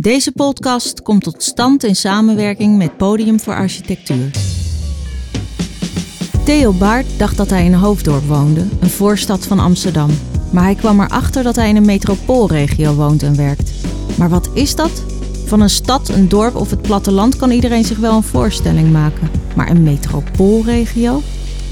Deze podcast komt tot stand in samenwerking met Podium voor Architectuur. Theo Baart dacht dat hij in Hoofddorp woonde, een voorstad van Amsterdam. Maar hij kwam erachter dat hij in een metropoolregio woont en werkt. Maar wat is dat? Van een stad, een dorp of het platteland kan iedereen zich wel een voorstelling maken. Maar een metropoolregio?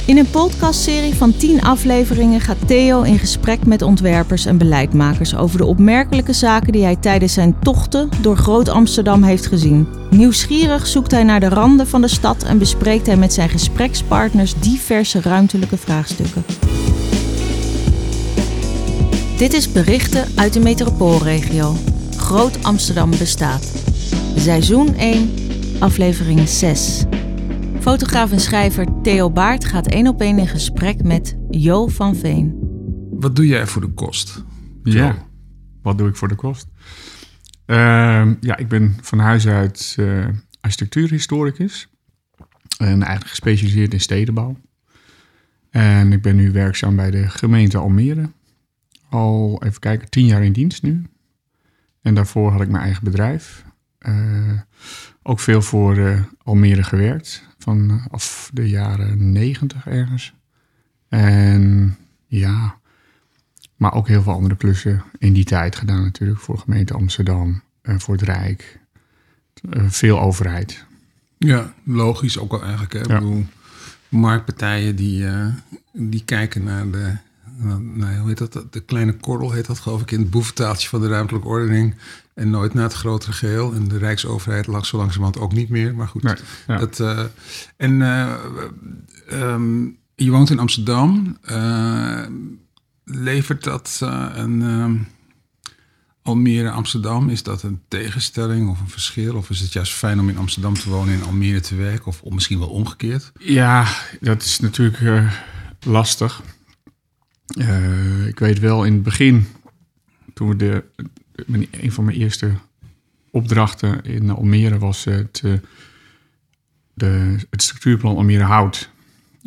In een podcastserie van 10 afleveringen gaat Theo in gesprek met ontwerpers en beleidmakers over de opmerkelijke zaken die hij tijdens zijn tochten door Groot Amsterdam heeft gezien. Nieuwsgierig zoekt hij naar de randen van de stad en bespreekt hij met zijn gesprekspartners diverse ruimtelijke vraagstukken. Dit is berichten uit de metropoolregio. Groot Amsterdam bestaat. Seizoen 1, aflevering 6. Fotograaf en schrijver Theo Baart gaat één op één in gesprek met Jo van Veen. Wat doe jij voor de kost? Ja, wat doe ik voor de kost? Ehm, ja, ik ben van huis uit uh, architectuurhistoricus. En eigenlijk gespecialiseerd in stedenbouw. En ik ben nu werkzaam bij de gemeente Almere. Al, even kijken, tien jaar in dienst nu. En daarvoor had ik mijn eigen bedrijf. Uh, ook veel voor uh, Almere gewerkt vanaf de jaren negentig ergens. En ja, maar ook heel veel andere klussen in die tijd gedaan natuurlijk. Voor de gemeente Amsterdam, uh, voor het Rijk. Uh, veel overheid. Ja, logisch ook wel eigenlijk. Hè? Ja. Ik bedoel, marktpartijen die, uh, die kijken naar de, nou, hoe heet dat? De kleine korrel heet dat geloof ik in het boeventaaltje van de ruimtelijke ordening. En nooit naar het grotere geheel. En de Rijksoverheid lag zo langzamerhand ook niet meer. Maar goed. Nee, ja. dat, uh, en uh, um, je woont in Amsterdam. Uh, levert dat een um, Almere Amsterdam? Is dat een tegenstelling of een verschil? Of is het juist fijn om in Amsterdam te wonen en in Almere te werken? Of misschien wel omgekeerd? Ja, dat is natuurlijk lastig. ik weet wel in het begin, toen we de een van mijn eerste opdrachten in Almere was het, uh, de, het structuurplan Almere Hout.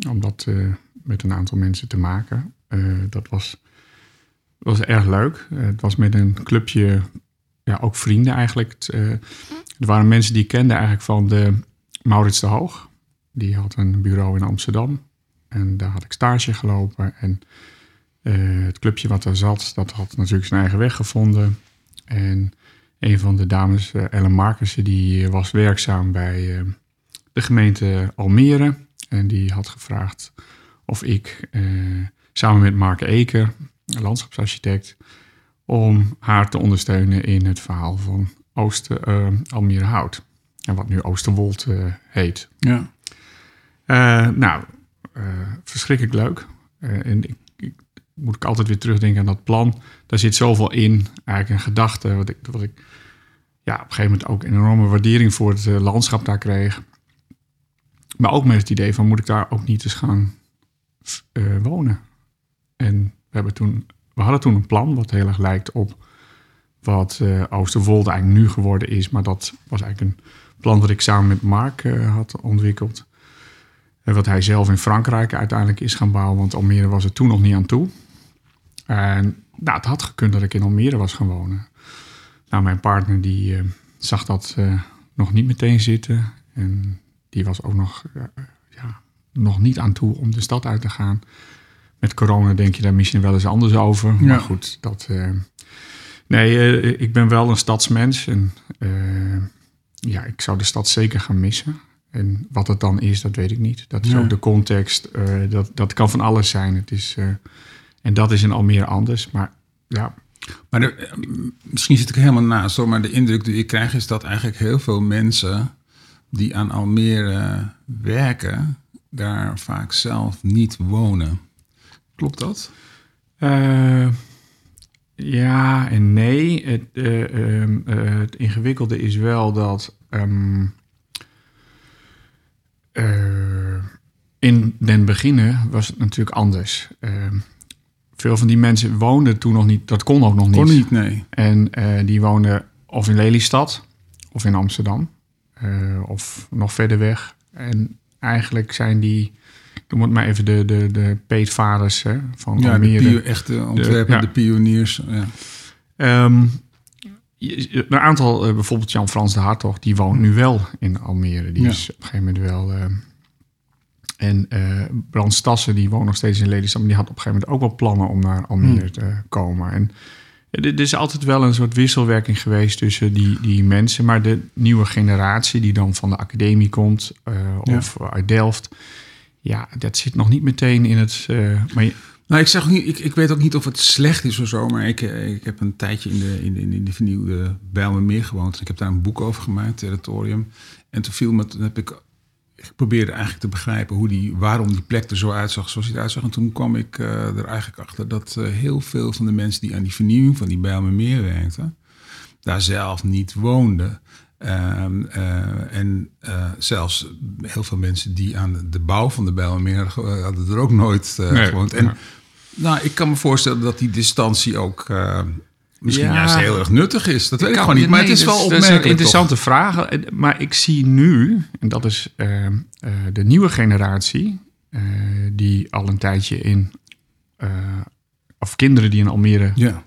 Om dat uh, met een aantal mensen te maken. Uh, dat was, was erg leuk. het was met een clubje, ja, ook vrienden eigenlijk. Het, er waren mensen die ik kende eigenlijk van de Maurits de Hoog. Die had een bureau in Amsterdam. En daar had ik stage gelopen. En het clubje wat daar zat, dat had natuurlijk zijn eigen weg gevonden. En een van de dames, uh, Ellen Markersen, die was werkzaam bij uh, de gemeente Almere. En die had gevraagd of ik uh, samen met Mark Eker, landschapsarchitect, om haar te ondersteunen in het verhaal van Ooster, Almere Hout. En wat nu Oosterwold heet. Ja. nou, verschrikkelijk leuk. en ik moet ik altijd weer terugdenken aan dat plan. Daar zit zoveel in, eigenlijk een gedachte, wat ik, wat ik ja, op een gegeven moment ook een enorme waardering voor het uh, landschap daar kreeg. Maar ook met het idee van, moet ik daar ook niet eens gaan uh, wonen? En we, hebben toen, we hadden toen een plan wat heel erg lijkt op wat uh, Oosterwolde eigenlijk nu geworden is. Maar dat was eigenlijk een plan dat ik samen met Mark had ontwikkeld. En wat hij zelf in Frankrijk uiteindelijk is gaan bouwen, want Almere was er toen nog niet aan toe. En nou, het had gekund dat ik in Almere was gaan wonen. Nou, mijn partner die uh, zag dat uh, nog niet meteen zitten. En die was ook nog, uh, ja, nog niet aan toe om de stad uit te gaan. Met corona denk je daar misschien wel eens anders over. Ja. Maar goed, dat... nee, ik ben wel een stadsmens. En ja, ik zou de stad zeker gaan missen. En wat het dan is, dat weet ik niet. Dat is ja. ook de context. dat, dat kan van alles zijn. Het is... En dat is in Almere anders. Maar ja. Maar de, misschien zit ik helemaal naast hoor, maar de indruk die ik krijg is dat eigenlijk heel veel mensen die aan Almere werken, daar vaak zelf niet wonen. Klopt dat? Uh, ja en nee. Het, uh, uh, het, ingewikkelde is wel dat um, in den beginnen was het natuurlijk anders. Ehm, veel van die mensen woonden toen nog niet. Dat kon ook nog niet. Kon niet, nee. En uh, die woonden of in Lelystad of in Amsterdam. Uh, of nog verder weg. En eigenlijk zijn die, noem het maar even de, de, de peetvaders hè, van ja, Almere. de echte ontwerpen, de, ja. de pioniers. Ja. Um, een aantal, uh, bijvoorbeeld Jan-Frans de Hartog, die woont nu wel in Almere. Die is op een gegeven moment wel... Uh, en uh, Brand Stassen, die woont nog steeds in Lelystad... maar die had op een gegeven moment ook wel plannen om naar Almere hmm. te komen. En er is altijd wel een soort wisselwerking geweest tussen die, die mensen. Maar de nieuwe generatie die dan van de academie komt of uit Delft... ja, dat zit nog niet meteen in het... maar nou, ik, zeg niet, ik, ik weet ook niet of het slecht is of zo, maar ik, eh, ik heb een tijdje in de, in de, in de vernieuwde Bijlmermeer gewoond. Ik heb daar een boek over gemaakt, Territorium. En toen viel me, heb ik, ik probeerde eigenlijk te begrijpen hoe die, waarom die plek er zo uitzag zoals hij eruit zag. En toen kwam ik uh, er eigenlijk achter dat uh, heel veel van de mensen die aan die vernieuwing van die Bijlmermeer werkten, daar zelf niet woonden. Um, uh, en zelfs heel veel mensen die aan de bouw van de Bijlmermeer hadden er ook nooit nee, gewoond. En ja. Nou, ik kan me voorstellen dat die distantie ook misschien ja, juist heel erg nuttig is. Dat weet ik, gewoon niet. Maar het is wel opmerkelijk. Dat is een interessante toch? vraag. Maar ik zie nu, en dat is uh, uh, de nieuwe generatie, die al een tijdje in, of kinderen die in Almere ja.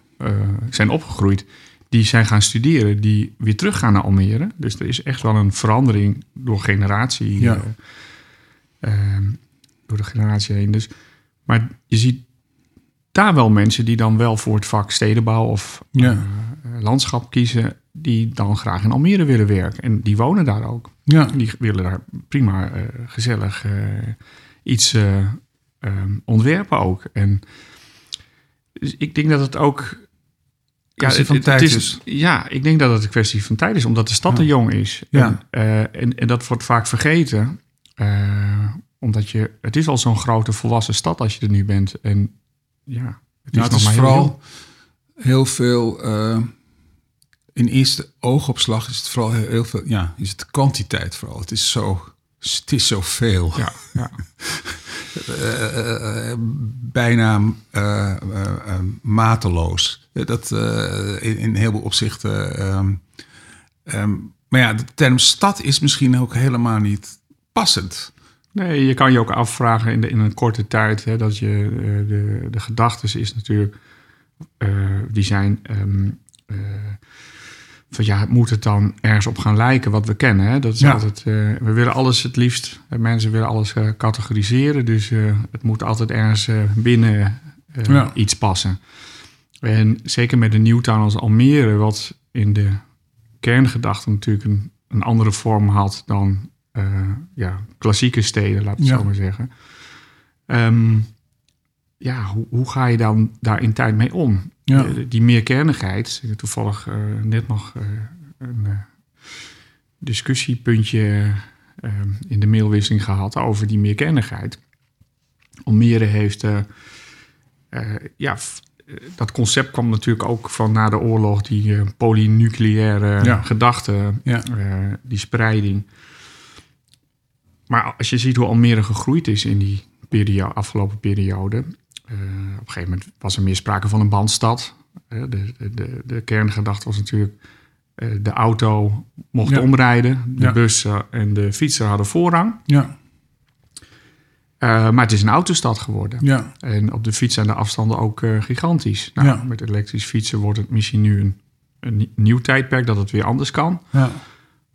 zijn opgegroeid, die zijn gaan studeren, die weer terug gaan naar Almere. Dus er is echt wel een verandering door generatie, ja. door de generatie heen. Dus, maar je ziet daar wel mensen die dan wel voor het vak stedenbouw of ja. uh, landschap kiezen, die dan graag in Almere willen werken. En die wonen daar ook. Ja. Die willen daar prima uh, gezellig uh, iets um, ontwerpen ook. En dus ik denk dat het ook. Ja, het, van het, tijd is, is. Ja, ik denk dat het een kwestie van tijd is, omdat de stad ja. te jong is. Ja. En, en, en, dat wordt vaak vergeten. omdat je, het is al zo'n grote volwassen stad als je er nu bent. En ja, het is, nou, het is vooral heel, heel veel. Uh, in eerste oogopslag is het vooral heel, heel, veel. Ja, is het kwantiteit vooral. Het is zo. Het is zoveel. Ja, ja. uh, uh, bijna mateloos. Dat in, in heel veel opzichten. Um, um, maar ja, de term stad is misschien ook helemaal niet passend. Nee, je kan je ook afvragen in, de, in een korte tijd hè, dat je uh, de, de gedachten is natuurlijk, uh, die zijn um, uh, van ja, moet het dan ergens op gaan lijken wat we kennen? Hè? Dat is Ja. altijd, we willen alles het liefst, mensen willen alles categoriseren, dus het moet altijd ergens binnen Ja. iets passen. En zeker met een Newtown als Almere, wat in de kerngedachte natuurlijk een, een andere vorm had dan uh, ja, klassieke steden, laat ik Ja. zo maar zeggen. Ehm, ja, hoe, hoe ga je dan daar in tijd mee om? Ja. Eh, die meerkernigheid, toevallig eh, net nog eh, een eh, discussiepuntje eh, in de mailwisseling gehad over die meerkernigheid. Almere heeft, eh, eh, ja, eh, dat concept kwam natuurlijk ook van na de oorlog, die eh, polynucleaire Ja. gedachte, Ja. eh, die spreiding. Maar als je ziet hoe Almere gegroeid is in die periode, afgelopen periode. eh, op een gegeven moment was er meer sprake van een bandstad. De, de, de, kerngedachte was natuurlijk... eh, de auto mocht Ja. omrijden. De Ja. bus eh, en de fietser hadden voorrang. Ja, Eh, maar het is een autostad geworden. ja, En op de fiets zijn de afstanden ook gigantisch. Nou, Ja. Met elektrisch fietsen wordt het misschien nu een, een nie- nieuw tijdperk... dat het weer anders kan. ja.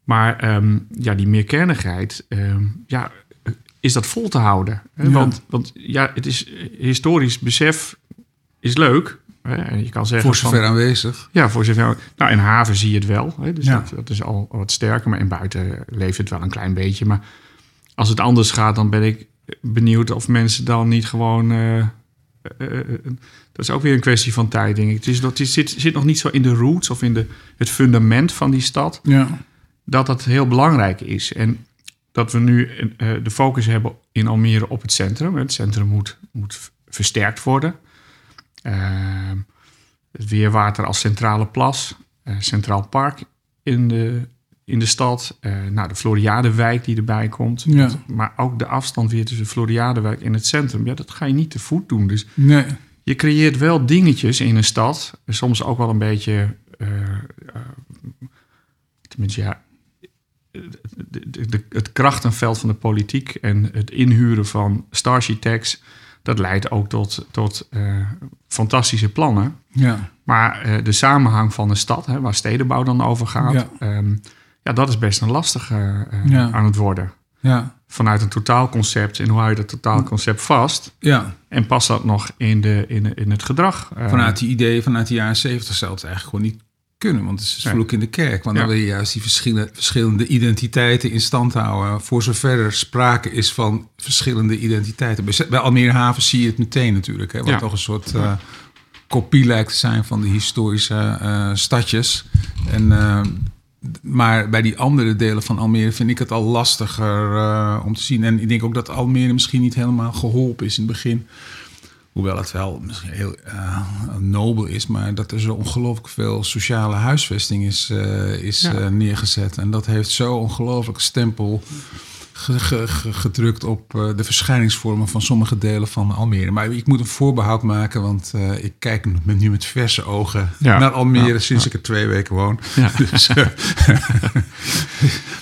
Maar ehm, ja, die meerkernigheid, ehm, ja, is dat vol te houden? Hè? Ja. Want, want ja, het is historisch besef is leuk. Hè? En je kan zeggen Voor van- zover aanwezig. ja, voor zover. Nou, in haven zie je het wel. Hè? Dus Ja. dat, dat is al wat sterker. Maar in buiten leeft het wel een klein beetje. Maar als het anders gaat, dan ben ik benieuwd of mensen dan niet gewoon. eh, eh, eh, dat is ook weer een kwestie van tijd, denk ik. Het, is, is- zit, zit nog niet zo in de roots of in de, het fundament van die stad. Ja, Dat dat heel belangrijk is. En dat we nu eh, de focus hebben in Almere op het centrum. Het centrum moet, moet versterkt worden. Eh, het Weerwater als centrale plas. eh, Centraal Park in de, in de stad. eh, nou, de Floriadewijk die erbij komt. Ja. Maar ook de afstand weer tussen Floriadewijk en het centrum. Ja, dat ga je niet te voet doen. Dus nee. je creëert wel dingetjes in een stad. Soms ook wel een beetje. eh, eh, tenminste, ja. De- de- de- het krachtenveld van de politiek en het inhuren van stararchitects. dat leidt ook tot, tot eh, fantastische plannen. Ja. Maar eh, de samenhang van de stad, hè, waar stedenbouw dan over gaat, Ja. ja, ja dat is best een lastige eh, Ja. aan het worden. Ja. Vanuit een totaalconcept en hoe hou je dat totaalconcept vast? Ja. En past dat nog in, de, in, in het gedrag? Vanuit die ideeën vanuit de jaren zeventig het eigenlijk gewoon niet kunnen. Want het is vloek in de kerk. Want Ja. dan wil je juist die verschillende, verschillende identiteiten in stand houden. Voor zover er sprake is van verschillende identiteiten. Bij, Almere Haven zie je het meteen natuurlijk. Hè, wat Ja. toch een soort eh, kopie lijkt te zijn van de historische eh, stadjes. En, eh, maar bij die andere delen van Almere vind ik het al lastiger om te zien. En ik denk ook dat Almere misschien niet helemaal geholpen is in het begin. Hoewel het wel misschien heel eh, nobel is, maar dat er zo ongelooflijk veel sociale huisvesting is, eh, is Ja. eh, neergezet. En dat heeft zo ongelooflijk stempel ge- ge- ge- gedrukt op de verschijningsvormen van sommige delen van Almere. Maar ik moet een voorbehoud maken, want ik kijk met, nu met verse ogen Ja. naar Almere Ja. sinds ik er twee weken woon. Dus,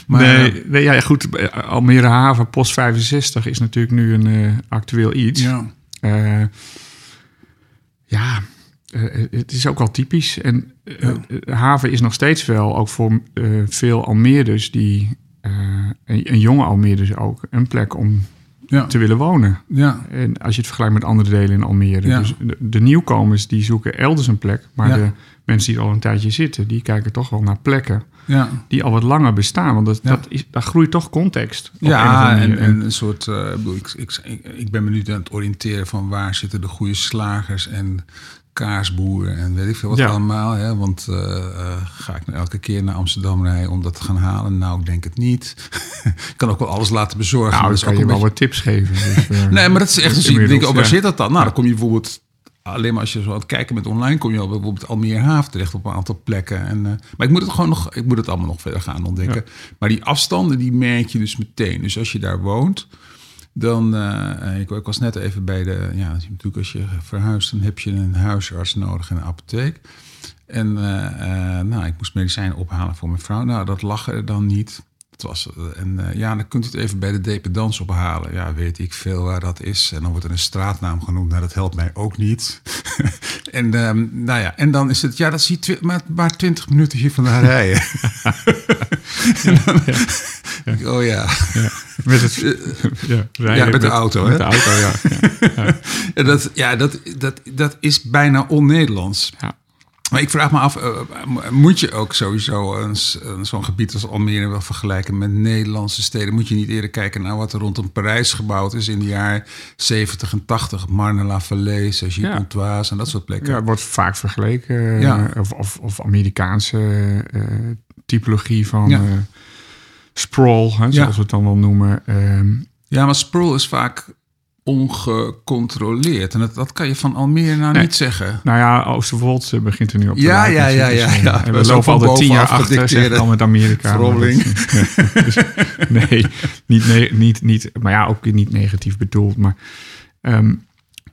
maar, nee, nee, ja, goed. Almere Haven, Post 65 is natuurlijk nu een actueel iets. ja, Eh, ja, eh, het is ook wel typisch. En eh, Ja. haven is nog steeds wel, ook voor eh, veel Almeerders, die, eh, en, en jonge Almeerders ook, een plek om ja, te willen wonen. ja, En als je het vergelijkt met andere delen in Almere. Ja. Dus de, de nieuwkomers die zoeken elders een plek. Maar de mensen die er al een tijdje zitten, die kijken toch wel naar plekken die al wat langer bestaan. Want dat, dat is, daar groeit toch context. Ja, en, een soort. eh, ik, ik, ik ben me nu aan het oriënteren van waar zitten de goede slagers en kaasboeren en weet ik veel wat Ja. allemaal. Hè? Want eh, eh, ga ik nou elke keer naar Amsterdam rijden om dat te gaan halen? Nou, ik denk het niet. ik kan ook wel alles laten bezorgen. nou, maar dat kan ook je wel beetje- wat tips geven. Dus, eh, Nee, maar dat is echt zo. Ik denk, oh, waar ja. zit dat dan? Nou, dan kom je bijvoorbeeld. Alleen maar als je zo aan het kijken bent online, kom je al bijvoorbeeld Almere Haven terecht op een aantal plekken. En, maar ik moet het gewoon nog, ik moet het allemaal nog verder gaan ontdekken. Maar die afstanden, die merk je dus meteen. Dus als je daar woont, dan, eh, ik, ik was net even bij de, ja, natuurlijk als je verhuist, dan heb je een huisarts nodig en een apotheek. En eh, eh, nou, ik moest medicijnen ophalen voor mijn vrouw. Nou, dat lag er dan niet. Het was, eh, en eh, ja, dan kunt u het even bij de dependance ophalen. Ja, weet ik veel waar dat is. En dan wordt er een straatnaam genoemd. Nou, dat helpt mij ook niet. en, ehm, nou ja, en dan is het, ja, dat zie je maar, maar 20 minuten hier vandaan rijden. Oh ja. ja, met het ja, rijden met de auto, Met hè? de auto, ja. dat, ja, dat, dat, dat is bijna on-Nederlands. Ja. Maar ik vraag me af, eh, moet je ook sowieso een zo'n gebied als Almere wel vergelijken met Nederlandse steden? Moet je niet eerder kijken naar wat er rondom Parijs gebouwd is in de jaren 70 en 80? Marne-la-Vallée, Cergy-Pontoise en dat soort plekken. Ja, het wordt vaak vergeleken. eh, Ja. Of, of, of Amerikaanse eh, typologie van Ja. sprawl, hè, zoals Ja. we het dan wel noemen. Ehm, Ja, maar sprawl is vaak ongecontroleerd. En dat, dat kan je van Almere nou Nee. niet zeggen. nou ja, Oosterwold eh, begint er nu op te Ja, ja, ja, dus, ja, eh, ja. En is we lopen altijd tien jaar achter, zeg gedicteerde al met Amerika. dat- ja, dus, nee, niet, niet, niet, maar ja, ook niet negatief bedoeld. Maar, ehm,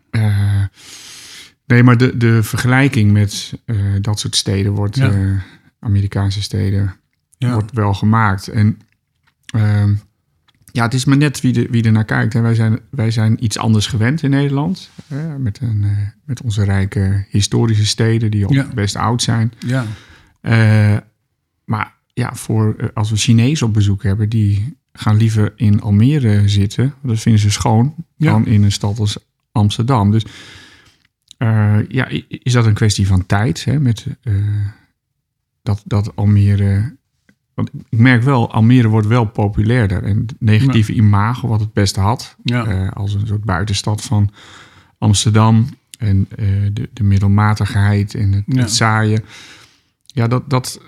eh, nee, maar de, de vergelijking met eh, dat soort steden wordt, Ja. eh, Amerikaanse steden, wordt wel gemaakt. En ehm, ja, het is maar net wie, de, wie er naar kijkt. Hè. Wij, zijn, wij zijn iets anders gewend in Nederland. Hè, met, een, eh, met onze rijke historische steden die ook Ja. best oud zijn. Ja, Eh, maar ja, voor, eh, als we Chinezen op bezoek hebben, die gaan liever in Almere zitten. Dat vinden ze schoon. Ja. Dan in een stad als Amsterdam. Dus ja, is dat een kwestie van tijd? Hè, met, dat, dat Almere. Want ik merk wel, Almere wordt wel populairder. En het negatieve imago, wat het beste had, ja. eh, als een soort buitenstad van Amsterdam. En eh, de, de middelmatigheid en het, Ja. het saaie. Ja, dat, dat,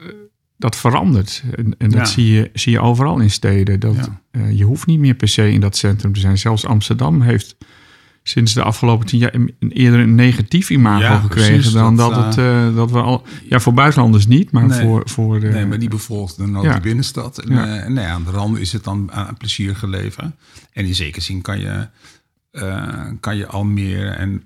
dat verandert. En, en dat zie, je, zie je overal in steden. Dat, eh, je hoeft niet meer per se in dat centrum te zijn. Zelfs Amsterdam heeft sinds de afgelopen tien jaar eerder een negatief imago Ja, gekregen precies, dan dat, dat, het eh, dat we al ja voor buitenlanders niet, maar Nee. voor voor de Nee, maar die bevolkt dan ook Ja. de binnenstad. En, Ja. eh, en nou ja, aan de randen is het dan aan plezier geleven. En in zekere zin kan je, eh, kan je Almere en,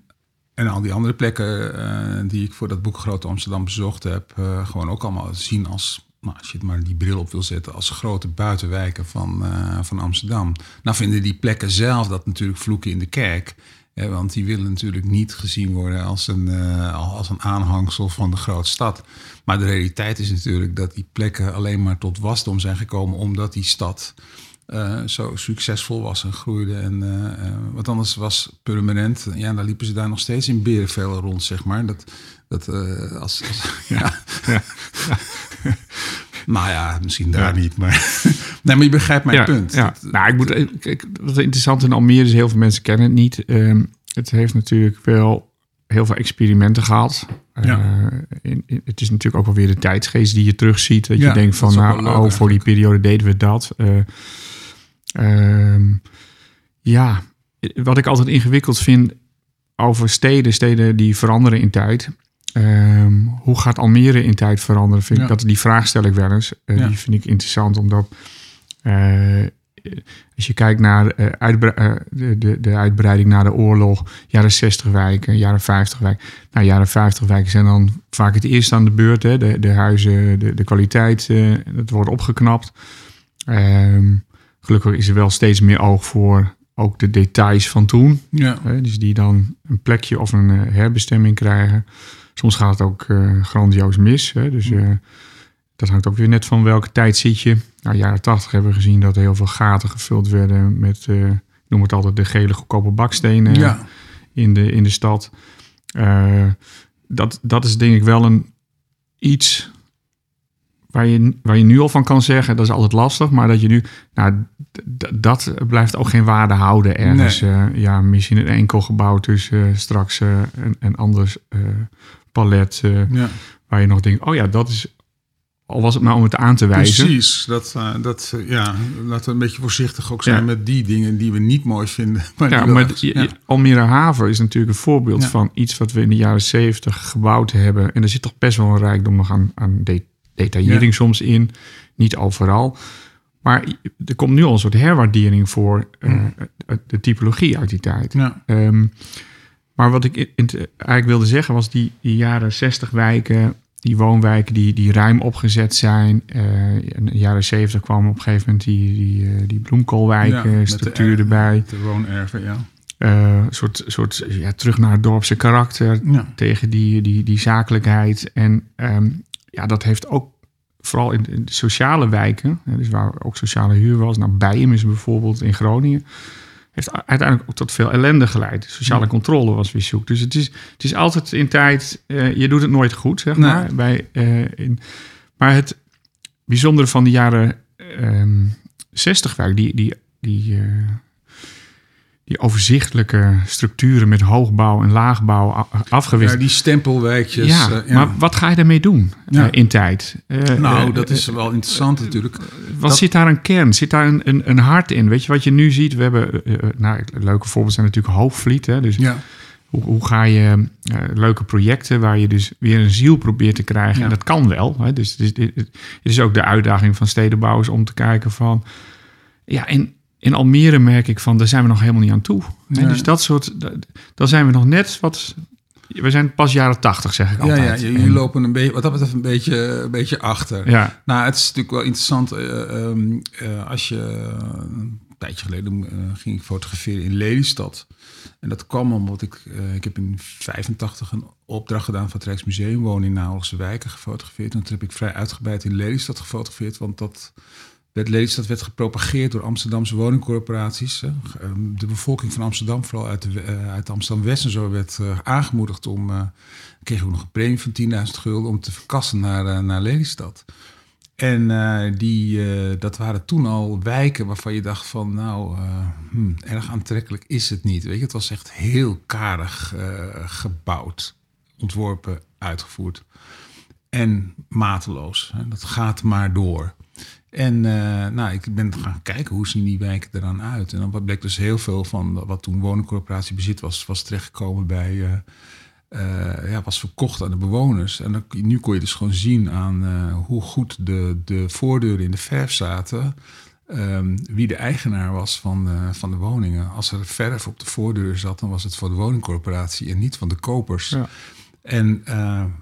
en al die andere plekken... eh, die ik voor dat boek Grote Amsterdam bezocht heb... eh, gewoon ook allemaal zien als als je het maar die bril op wil zetten, als grote buitenwijken van, van Amsterdam. Nou vinden die plekken zelf dat natuurlijk vloeken in de kerk. Hè, want die willen natuurlijk niet gezien worden als een, als een aanhangsel van de grote stad. Maar de realiteit is natuurlijk dat die plekken alleen maar tot wasdom zijn gekomen omdat die stad uh, zo succesvol was en groeide. En wat anders was permanent. Ja, daar liepen ze daar nog steeds in berenvelen rond, zeg maar. Dat, dat uh, als, als, ja. ja. nou ja, misschien daar niet, maar... nee, maar je begrijpt mijn punt. Ja. Nou, ik moet, kijk, wat interessant in Almere is, heel veel mensen kennen het niet. Um, het heeft natuurlijk wel heel veel experimenten gehad. Ja. in, in, het is natuurlijk ook wel weer de tijdsgeest die je terugziet. Dat je denkt van, nou, oh, voor die periode deden we dat. Ehm, ja, wat ik altijd ingewikkeld vind over steden, steden die veranderen in tijd. Ehm, hoe gaat Almere in tijd veranderen? Vind ik dat, die vraag stel ik wel eens. Uh, Die vind ik interessant, omdat uh, als je kijkt naar uh, de, de, de, uitbreiding na de oorlog, jaren 60 wijken, jaren 50 wijken. Nou, jaren 50 wijken zijn dan vaak het eerst aan de beurt. Hè? De, de huizen, de, de kwaliteit, het wordt opgeknapt. Um, gelukkig is er wel steeds meer oog voor ook de details van toen. Ja. dus die dan een plekje of een herbestemming krijgen. Soms gaat het ook uh, grandioos mis. Hè? Dus uh, dat hangt ook weer net van welke tijd zit je. Nou, jaren tachtig hebben we gezien dat heel veel gaten gevuld werden met, ik noem het altijd de gele goedkope bakstenen ja. in, de, in de stad. dat, dat is denk ik wel een iets waar je, waar je nu al van kan zeggen, dat is altijd lastig, maar dat je nu, nou, dat blijft ook geen waarde houden ergens. Nee. Uh, ja, misschien een enkel gebouw tussen uh, straks uh, een, een ander palet, ja. waar je nog denkt, oh ja, dat is, al was het maar om het aan te wijzen. Precies, dat, dat ja, laten we een beetje voorzichtig ook zijn ja. met die dingen die we niet mooi vinden. Maar ja, maar ja. Almere Haven is natuurlijk een voorbeeld van iets wat we in de jaren zeventig gebouwd hebben. En er zit toch best wel een rijkdom nog aan, aan detaillering soms in, niet overal. Maar er komt nu al een soort herwaardering voor uh, de typologie uit die tijd. Ja. Um, maar wat ik in, eigenlijk wilde zeggen was die, die jaren 60 wijken, die woonwijken die, die ruim opgezet zijn. Uh, in de jaren 70 kwam op een gegeven moment die, die, uh, die ja, erbij. De woonerven, ja. Uh, soort, soort ja, terug naar het dorpse karakter ja. tegen die, die, die zakelijkheid. En um, ja, dat heeft ook vooral in de sociale wijken, dus waar ook sociale huur was, nou Bijem is bijvoorbeeld in Groningen, heeft uiteindelijk ook tot veel ellende geleid. Sociale controle was weer zoek. Dus het is, het is altijd in tijd, uh, je doet het nooit goed, zeg maar. Nee. Bij, uh, in, maar het bijzondere van de jaren um, 60 wijk, die, die, die uh, die overzichtelijke structuren met hoogbouw en laagbouw afgewist. Ja, die stempelwijkjes. Ja, uh, ja, maar wat ga je daarmee doen ja. uh, in tijd? Uh, nou, dat is wel interessant natuurlijk. Wat dat... zit daar een kern? Zit daar een, een, een, hart in? Weet je wat je nu ziet? We hebben, nou, leuke voorbeelden zijn natuurlijk Hoogvliet. Hè? Dus ja. hoe, hoe, ga je leuke projecten waar je dus weer een ziel probeert te krijgen? En dat kan wel. Hè? Dus het is, het is ook de uitdaging van stedenbouwers om te kijken van... Ja, en in Almere merk ik van, daar zijn we nog helemaal niet aan toe. Nee. Dus dat soort, dan zijn we nog net wat. We zijn pas jaren tachtig, zeg ik altijd. Ja, ja jullie lopen een beetje, wat dat betreft een beetje, een beetje achter. Ja. Nou, het is natuurlijk wel interessant uh, um, uh, als je een tijdje geleden uh, ging ik fotograferen in Lelystad. En dat kwam omdat ik, ik heb in 85 een opdracht gedaan van het Rijksmuseum wonen in Nahelse wijken gefotografeerd. En toen heb ik vrij uitgebreid in Lelystad gefotografeerd, want dat werd Lelystad werd gepropageerd door Amsterdamse woningcorporaties. Ehm, de bevolking van Amsterdam, vooral uit, de, uh, uit Amsterdam-West en zo, werd uh, aangemoedigd om... Uh, kreeg ook nog een premie van 10.000 gulden om te verkassen naar, naar Lelystad. En die, dat waren toen al wijken waarvan je dacht van... nou, hmm, erg aantrekkelijk is het niet. Weet je, het was echt heel karig gebouwd, ontworpen, uitgevoerd. En mateloos. Hè. Dat gaat maar door. En uh, nou, ik ben gaan kijken hoe zien die wijken er dan uit. En dan bleek dus heel veel van wat toen woningcorporatie bezit was, was terechtgekomen bij, uh, uh, ja, was verkocht aan de bewoners. En dan, nu kon je dus gewoon zien aan hoe goed de, de voordeuren in de verf zaten. Um, wie de eigenaar was van, van de woningen. Als er verf op de voordeur zat, dan was het voor de woningcorporatie en niet van de kopers. Ja. En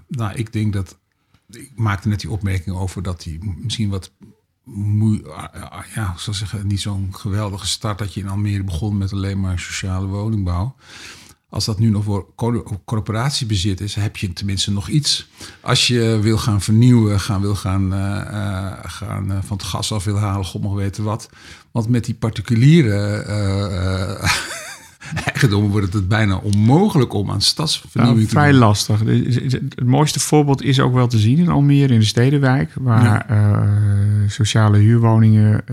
nou, ik denk dat ik maakte net die opmerking over dat hij misschien wat moe, ja, zou zeggen, niet zo'n geweldige start dat je in Almere begon met alleen maar sociale woningbouw. Als dat nu nog voor corporatiebezit is, heb je tenminste nog iets. Als je wil gaan vernieuwen, gaan, wil gaan, uh, gaan uh, van het gas af wil halen, god mag weten wat. Want met die particuliere eigendommen wordt het bijna onmogelijk om aan stadsvernieuwing nou, te vrij doen. lastig. Het mooiste voorbeeld is ook wel te zien in Almere, in de Stedenwijk, waar sociale huurwoningen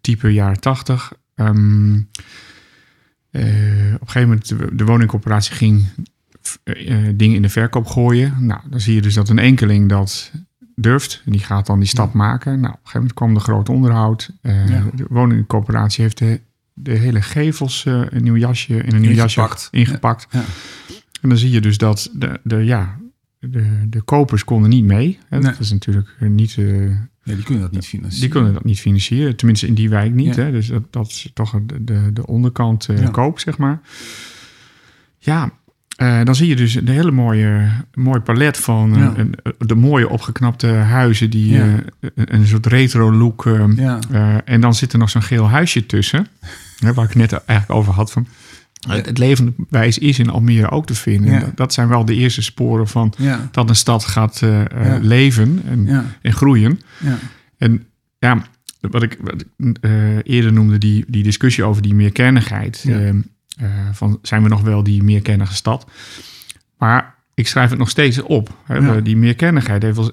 type jaren 80. Um, uh, op een gegeven moment de, de woningcorporatie ging dingen in de verkoop gooien. Nou, dan zie je dus dat een enkeling dat durft. En die gaat dan die stap maken. Nou, op een gegeven moment kwam de groot onderhoud. Uh, ja. De woningcorporatie heeft de, de hele gevels een nieuw jasje in een nieuw ingepakt. jasje ingepakt. Ja. En dan zie je dus dat de, de, ja, de, de kopers konden niet mee. Hè. Nee. Dat is natuurlijk niet... Ja, die kunnen dat niet financieren. Die kunnen dat niet financieren, tenminste in die wijk niet. Ja. Hè? Dus dat, dat is toch de, de, de onderkant uh, koop, zeg maar. Ja, uh, dan zie je dus een hele mooie, mooi palet van Ja. de mooie opgeknapte huizen, die Ja. uh, een soort retro look. Ja. en dan zit er nog zo'n geel huisje tussen, hè, waar ik net eigenlijk over had van. Het, het levende wijs is in Almere ook te vinden. Ja. Dat, dat zijn wel de eerste sporen van Ja. dat een stad gaat uh, Ja. leven en, en groeien. Ja. En ja, wat ik, wat ik uh, eerder noemde, die, die discussie over die meerkernigheid. Uh, van zijn we nog wel die meerkernige stad? Maar ik schrijf het nog steeds op. Hè? Die meerkernigheid heeft wel,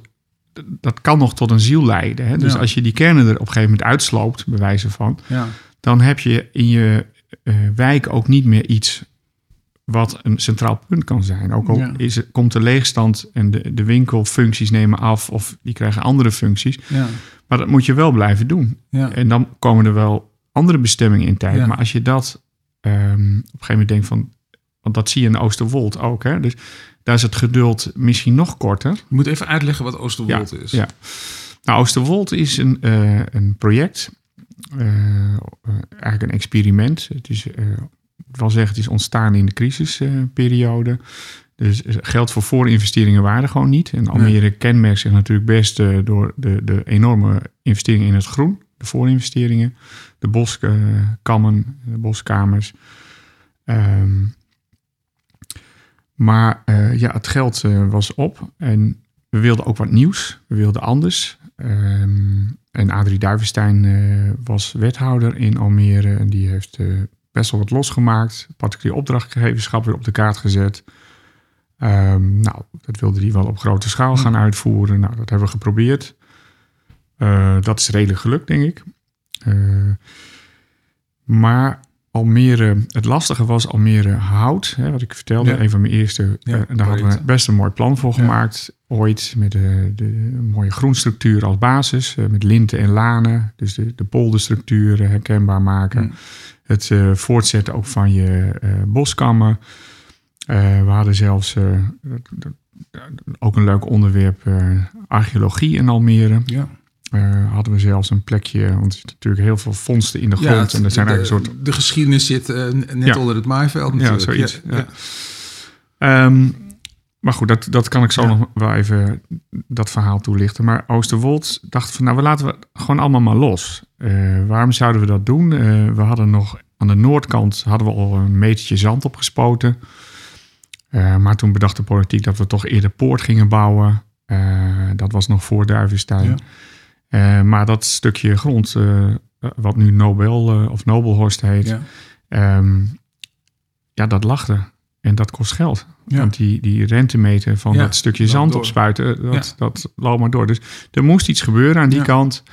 dat kan nog tot een ziel leiden. Hè? Dus als je die kernen er op een gegeven moment uitsloopt, bij wijze van, Ja. Dan heb je in je uh, wijk ook niet meer iets wat een centraal punt kan zijn. Ook al Ja. is het, komt de leegstand en de, de winkelfuncties nemen af of die krijgen andere functies. Ja. Maar dat moet je wel blijven doen. Ja. En dan komen er wel andere bestemmingen in tijd. Maar als je dat um, op een gegeven moment denkt van... Want dat zie je in Oosterwold ook. Hè? Dus daar is het geduld misschien nog korter. Je moet even uitleggen wat Oosterwold is. Ja. Nou, Oosterwold is een, uh, een project. Uh, eigenlijk een experiment. Het is, uh, ik wil zeggen, het is ontstaan in de crisisperiode. Dus geld voor voorinvesteringen waren gewoon niet. En Almere nee. kenmerkt zich natuurlijk best uh, door de, de enorme investeringen in het groen. De voorinvesteringen, de boskammen, de boskamers. Um, maar uh, ja, het geld uh, was op en we wilden ook wat nieuws. We wilden anders. Um, en Adrie Duivenstein uh, was wethouder in Almere. En die heeft best wel wat losgemaakt. Particulier opdrachtgeverschap weer op de kaart gezet. Um, nou, dat wilde hij wel op grote schaal gaan uitvoeren. Nou, dat hebben we geprobeerd. Uh, dat is redelijk gelukt, denk ik. Maar Almere, het lastige was Almere hout, hè, wat ik vertelde. Ja. Een van mijn eerste. Ja, uh, daar hadden we best een mooi plan voor gemaakt. Ooit met de, de mooie groenstructuur als basis. eh, met linten en lanen. Dus de, de polderstructuur herkenbaar maken. Mm. Het uh, voortzetten ook van je boskammen. We hadden zelfs ook een leuk onderwerp, archeologie in Almere. Ja. Uh, hadden we zelfs een plekje, want er zitten natuurlijk heel veel vondsten in de grond. Ja, het, en dat zijn de, eigenlijk een soort... de geschiedenis zit uh, net ja. onder het maaiveld natuurlijk. Ja, zoiets. Ja. Um, maar goed, dat, dat kan ik zo nog wel even dat verhaal toelichten. Maar Oosterwold dacht van, nou, we laten we gewoon allemaal maar los. Uh, waarom zouden we dat doen? We hadden nog aan de noordkant hadden we al een metertje zand opgespoten. Maar toen bedacht de politiek dat we toch eerder poort gingen bouwen. Dat was nog voor Duivenstein. Ja. Uh, maar dat stukje grond, wat nu Nobel of Nobelhorst heet, ja. Um, ja, dat er. En dat kost geld. Ja. Want die, die rentemeter van Ja, dat stukje zand door. opspuiten, dat, Ja. dat loopt maar door. Dus er moest iets gebeuren aan die Ja. kant.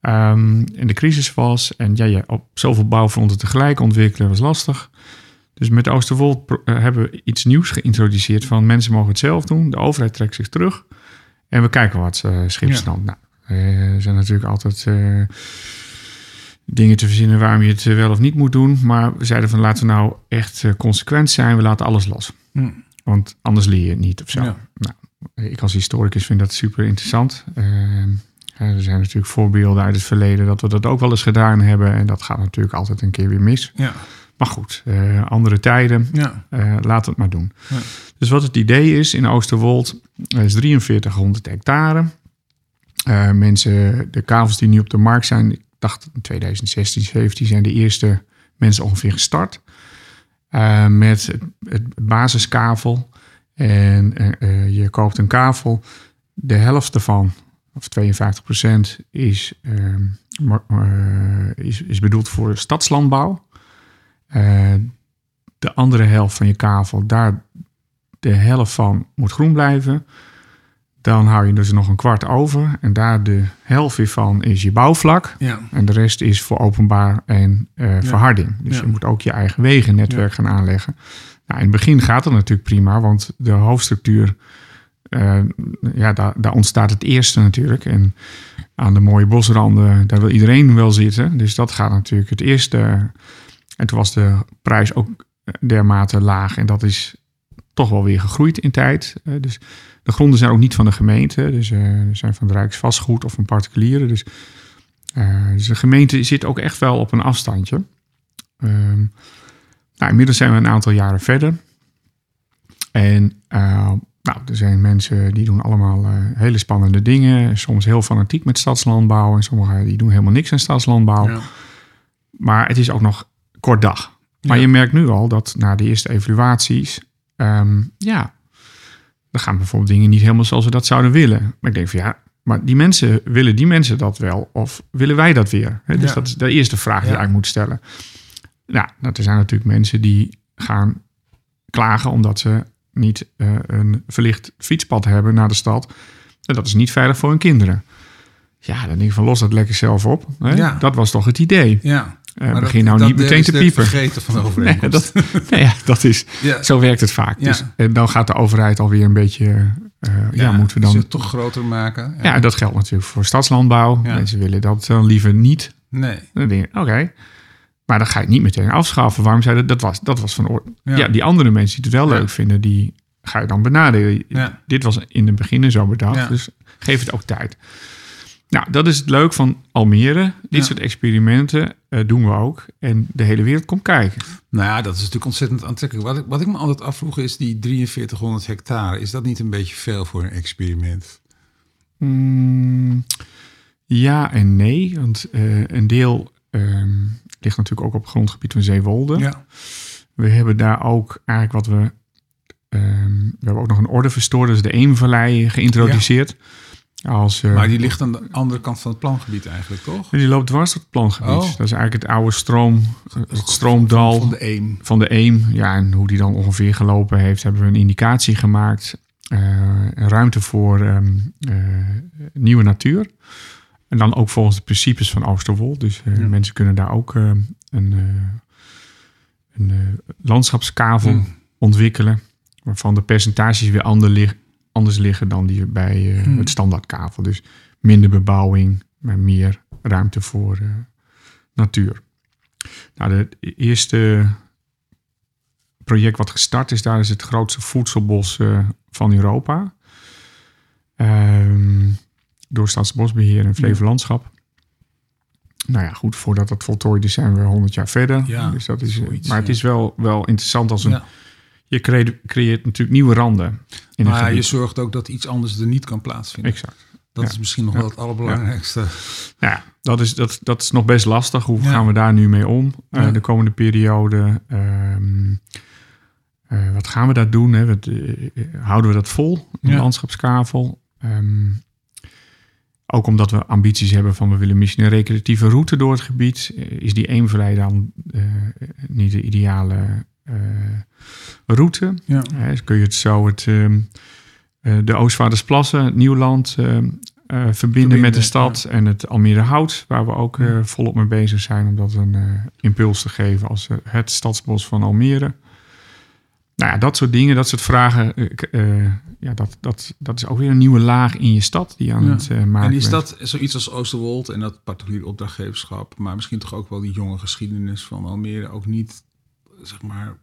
Um, en de crisis was. En ja, ja, op zoveel bouwfronten tegelijk ontwikkelen was lastig. Dus met Oosterwold eh, hebben we iets nieuws geïntroduceerd van mensen mogen het zelf doen. De overheid trekt zich terug. En we kijken wat uh, schipstand. Nou, eh, er zijn natuurlijk altijd eh, dingen te verzinnen waarom je het eh, wel of niet moet doen. Maar we zeiden van laten we nou echt eh, consequent zijn. We laten alles los. Hm. Want anders leer je het niet of zo. Ja. Nou, ik als historicus vind dat super interessant. Uh, er zijn natuurlijk voorbeelden uit het verleden dat we dat ook wel eens gedaan hebben. En dat gaat natuurlijk altijd een keer weer mis. Ja. maar goed, uh, andere tijden. Ja. Uh, laat het maar doen. Ja. Dus wat het idee is in Oosterwold, is 4300 hectare. Uh, mensen, de kavels die nu op de markt zijn, ik dacht in 2016, 17 zijn de eerste mensen ongeveer gestart. met het, basiskavel. En je koopt een kavel. De helft ervan, of 52 procent, is, is, is bedoeld voor stadslandbouw. De andere helft van je kavel, daar de helft van moet groen blijven. Dan hou je dus nog een kwart over. En daar de helft weer van is je bouwvlak. Ja. En de rest is voor openbaar en uh, verharding. Dus Ja. je moet ook je eigen wegennetwerk gaan aanleggen. Nou, in het begin gaat het natuurlijk prima, want de hoofdstructuur, eh, ja, daar, daar ontstaat het eerste natuurlijk. En aan de mooie bosranden, daar wil iedereen wel zitten. Dus dat gaat natuurlijk het eerste. En toen was de prijs ook dermate laag. En dat is toch wel weer gegroeid in tijd. Uh, dus de gronden zijn ook niet van de gemeente. Dus uh, zijn van het Rijksvastgoed of van particulieren. Dus, uh, dus, de gemeente zit ook echt wel op een afstandje. Ehm, nou, inmiddels zijn we een aantal jaren verder. En nou, er zijn mensen die doen allemaal hele spannende dingen. Soms heel fanatiek met stadslandbouw. En sommigen die doen helemaal niks aan stadslandbouw. Ja. Maar het is ook nog kort dag. Maar Ja. je merkt nu al dat na de eerste evaluaties, um, ja, dan gaan bijvoorbeeld dingen niet helemaal zoals we dat zouden willen. Maar ik denk van ja, maar die mensen, willen die mensen dat wel? Of willen wij dat weer? He, dus Ja. dat is de eerste vraag die je eigenlijk moet stellen. Nou, nou, er zijn natuurlijk mensen die gaan klagen omdat ze niet uh, een verlicht fietspad hebben naar de stad. En dat is niet veilig voor hun kinderen. Ja, dan denk ik van los dat lekker zelf op. Hè? Ja. Dat was toch het idee. Ja. Uh, Maar begin dat- nou niet meteen te piepen. vergeten van de Nee, overeenkomst. dat, nee, ja, dat is, Ja. Zo werkt het vaak. Ja. Dus, en dan gaat de overheid alweer een beetje... uh, ja, moeten we dan... het toch groter maken. Ja, dat geldt natuurlijk voor stadslandbouw. Mensen willen dat dan liever niet. Nee. Oké. Maar dan ga je het niet meteen afschaffen. Waarom zei dat? Dat was, dat was van orde. Ja. Die andere mensen die het wel leuk vinden, die ga je dan benaderen. Ja. Dit was in het begin zo bedacht, dus geef het ook tijd. Nou, dat is het leuk van Almere. Dit Ja. soort experimenten eh, doen we ook. En de hele wereld komt kijken. Nou ja, dat is natuurlijk ontzettend aantrekkelijk. Wat ik, wat ik me altijd afvroeg is die 4300 hectare. Is dat niet een beetje veel voor een experiment? Mm, ja en nee. Want eh, een deel ehm, ligt natuurlijk ook op het grondgebied van Zeewolde. Ja. We hebben daar ook eigenlijk wat we... ehm, we hebben ook nog een ordeverstoorder, dus de Eemvallei, geïntroduceerd. Als, eh, Maar die ligt aan de andere kant van het plangebied eigenlijk, toch? die loopt dwars door het plangebied. Oh. Dat is eigenlijk het oude stroom, het stroomdal Van de Eem. van de Eem. Ja, en hoe die dan ongeveer gelopen heeft, hebben we een indicatie gemaakt. Eh, ruimte voor ehm, eh, nieuwe natuur. En dan ook volgens de principes van Oosterwold. Dus eh, Ja. mensen kunnen daar ook eh, een, eh, een eh, landschapskavel Hmm. ontwikkelen. Waarvan de percentages weer ander lig- anders liggen dan die bij Hmm. het standaardkavel. Dus minder bebouwing, maar meer ruimte voor eh, natuur. Nou, de eerste project wat gestart is, daar is het grootste voedselbos eh, van Europa. Ehm, door Staatsbosbeheer en Flevolandschap. Nou ja, goed, voordat dat voltooid is, zijn we 100 jaar verder. Ja, dus dat is, zoiets, maar het ja. is wel, wel interessant als een. Je creëert, creëert natuurlijk nieuwe randen in Maar je zorgt ook dat iets anders er niet kan plaatsvinden. Exact. Dat ja. is misschien nog wel het allerbelangrijkste. Nou ja, dat is, dat, dat is nog best lastig. Hoe gaan we daar nu mee om eh, de komende periode? Ehm, eh, wat gaan we daar doen? Hè? Wat, eh, houden we dat vol, een Ja. landschapskavel? Ehm, ook omdat we ambities hebben van we willen misschien een recreatieve route door het gebied. Is die Eemvallei dan niet de ideale route? Ja. Hè, dus kun je het zo het, ehm, eh, de Oostvaardersplassen, het Nieuwland ehm, eh, verbinden, Verbinden, met de stad en het Almere Hout, waar we ook eh, volop mee bezig zijn om dat een eh, impuls te geven als eh, het stadsbos van Almere. Nou ja, dat soort dingen, dat soort vragen, eh, eh, ja, dat, dat, dat is ook weer een nieuwe laag in je stad die je aan Ja. het eh, maken En is bent. dat zoiets als Oosterwold en dat particulier opdrachtgeverschap, maar misschien toch ook wel die jonge geschiedenis van Almere ook niet, zeg maar,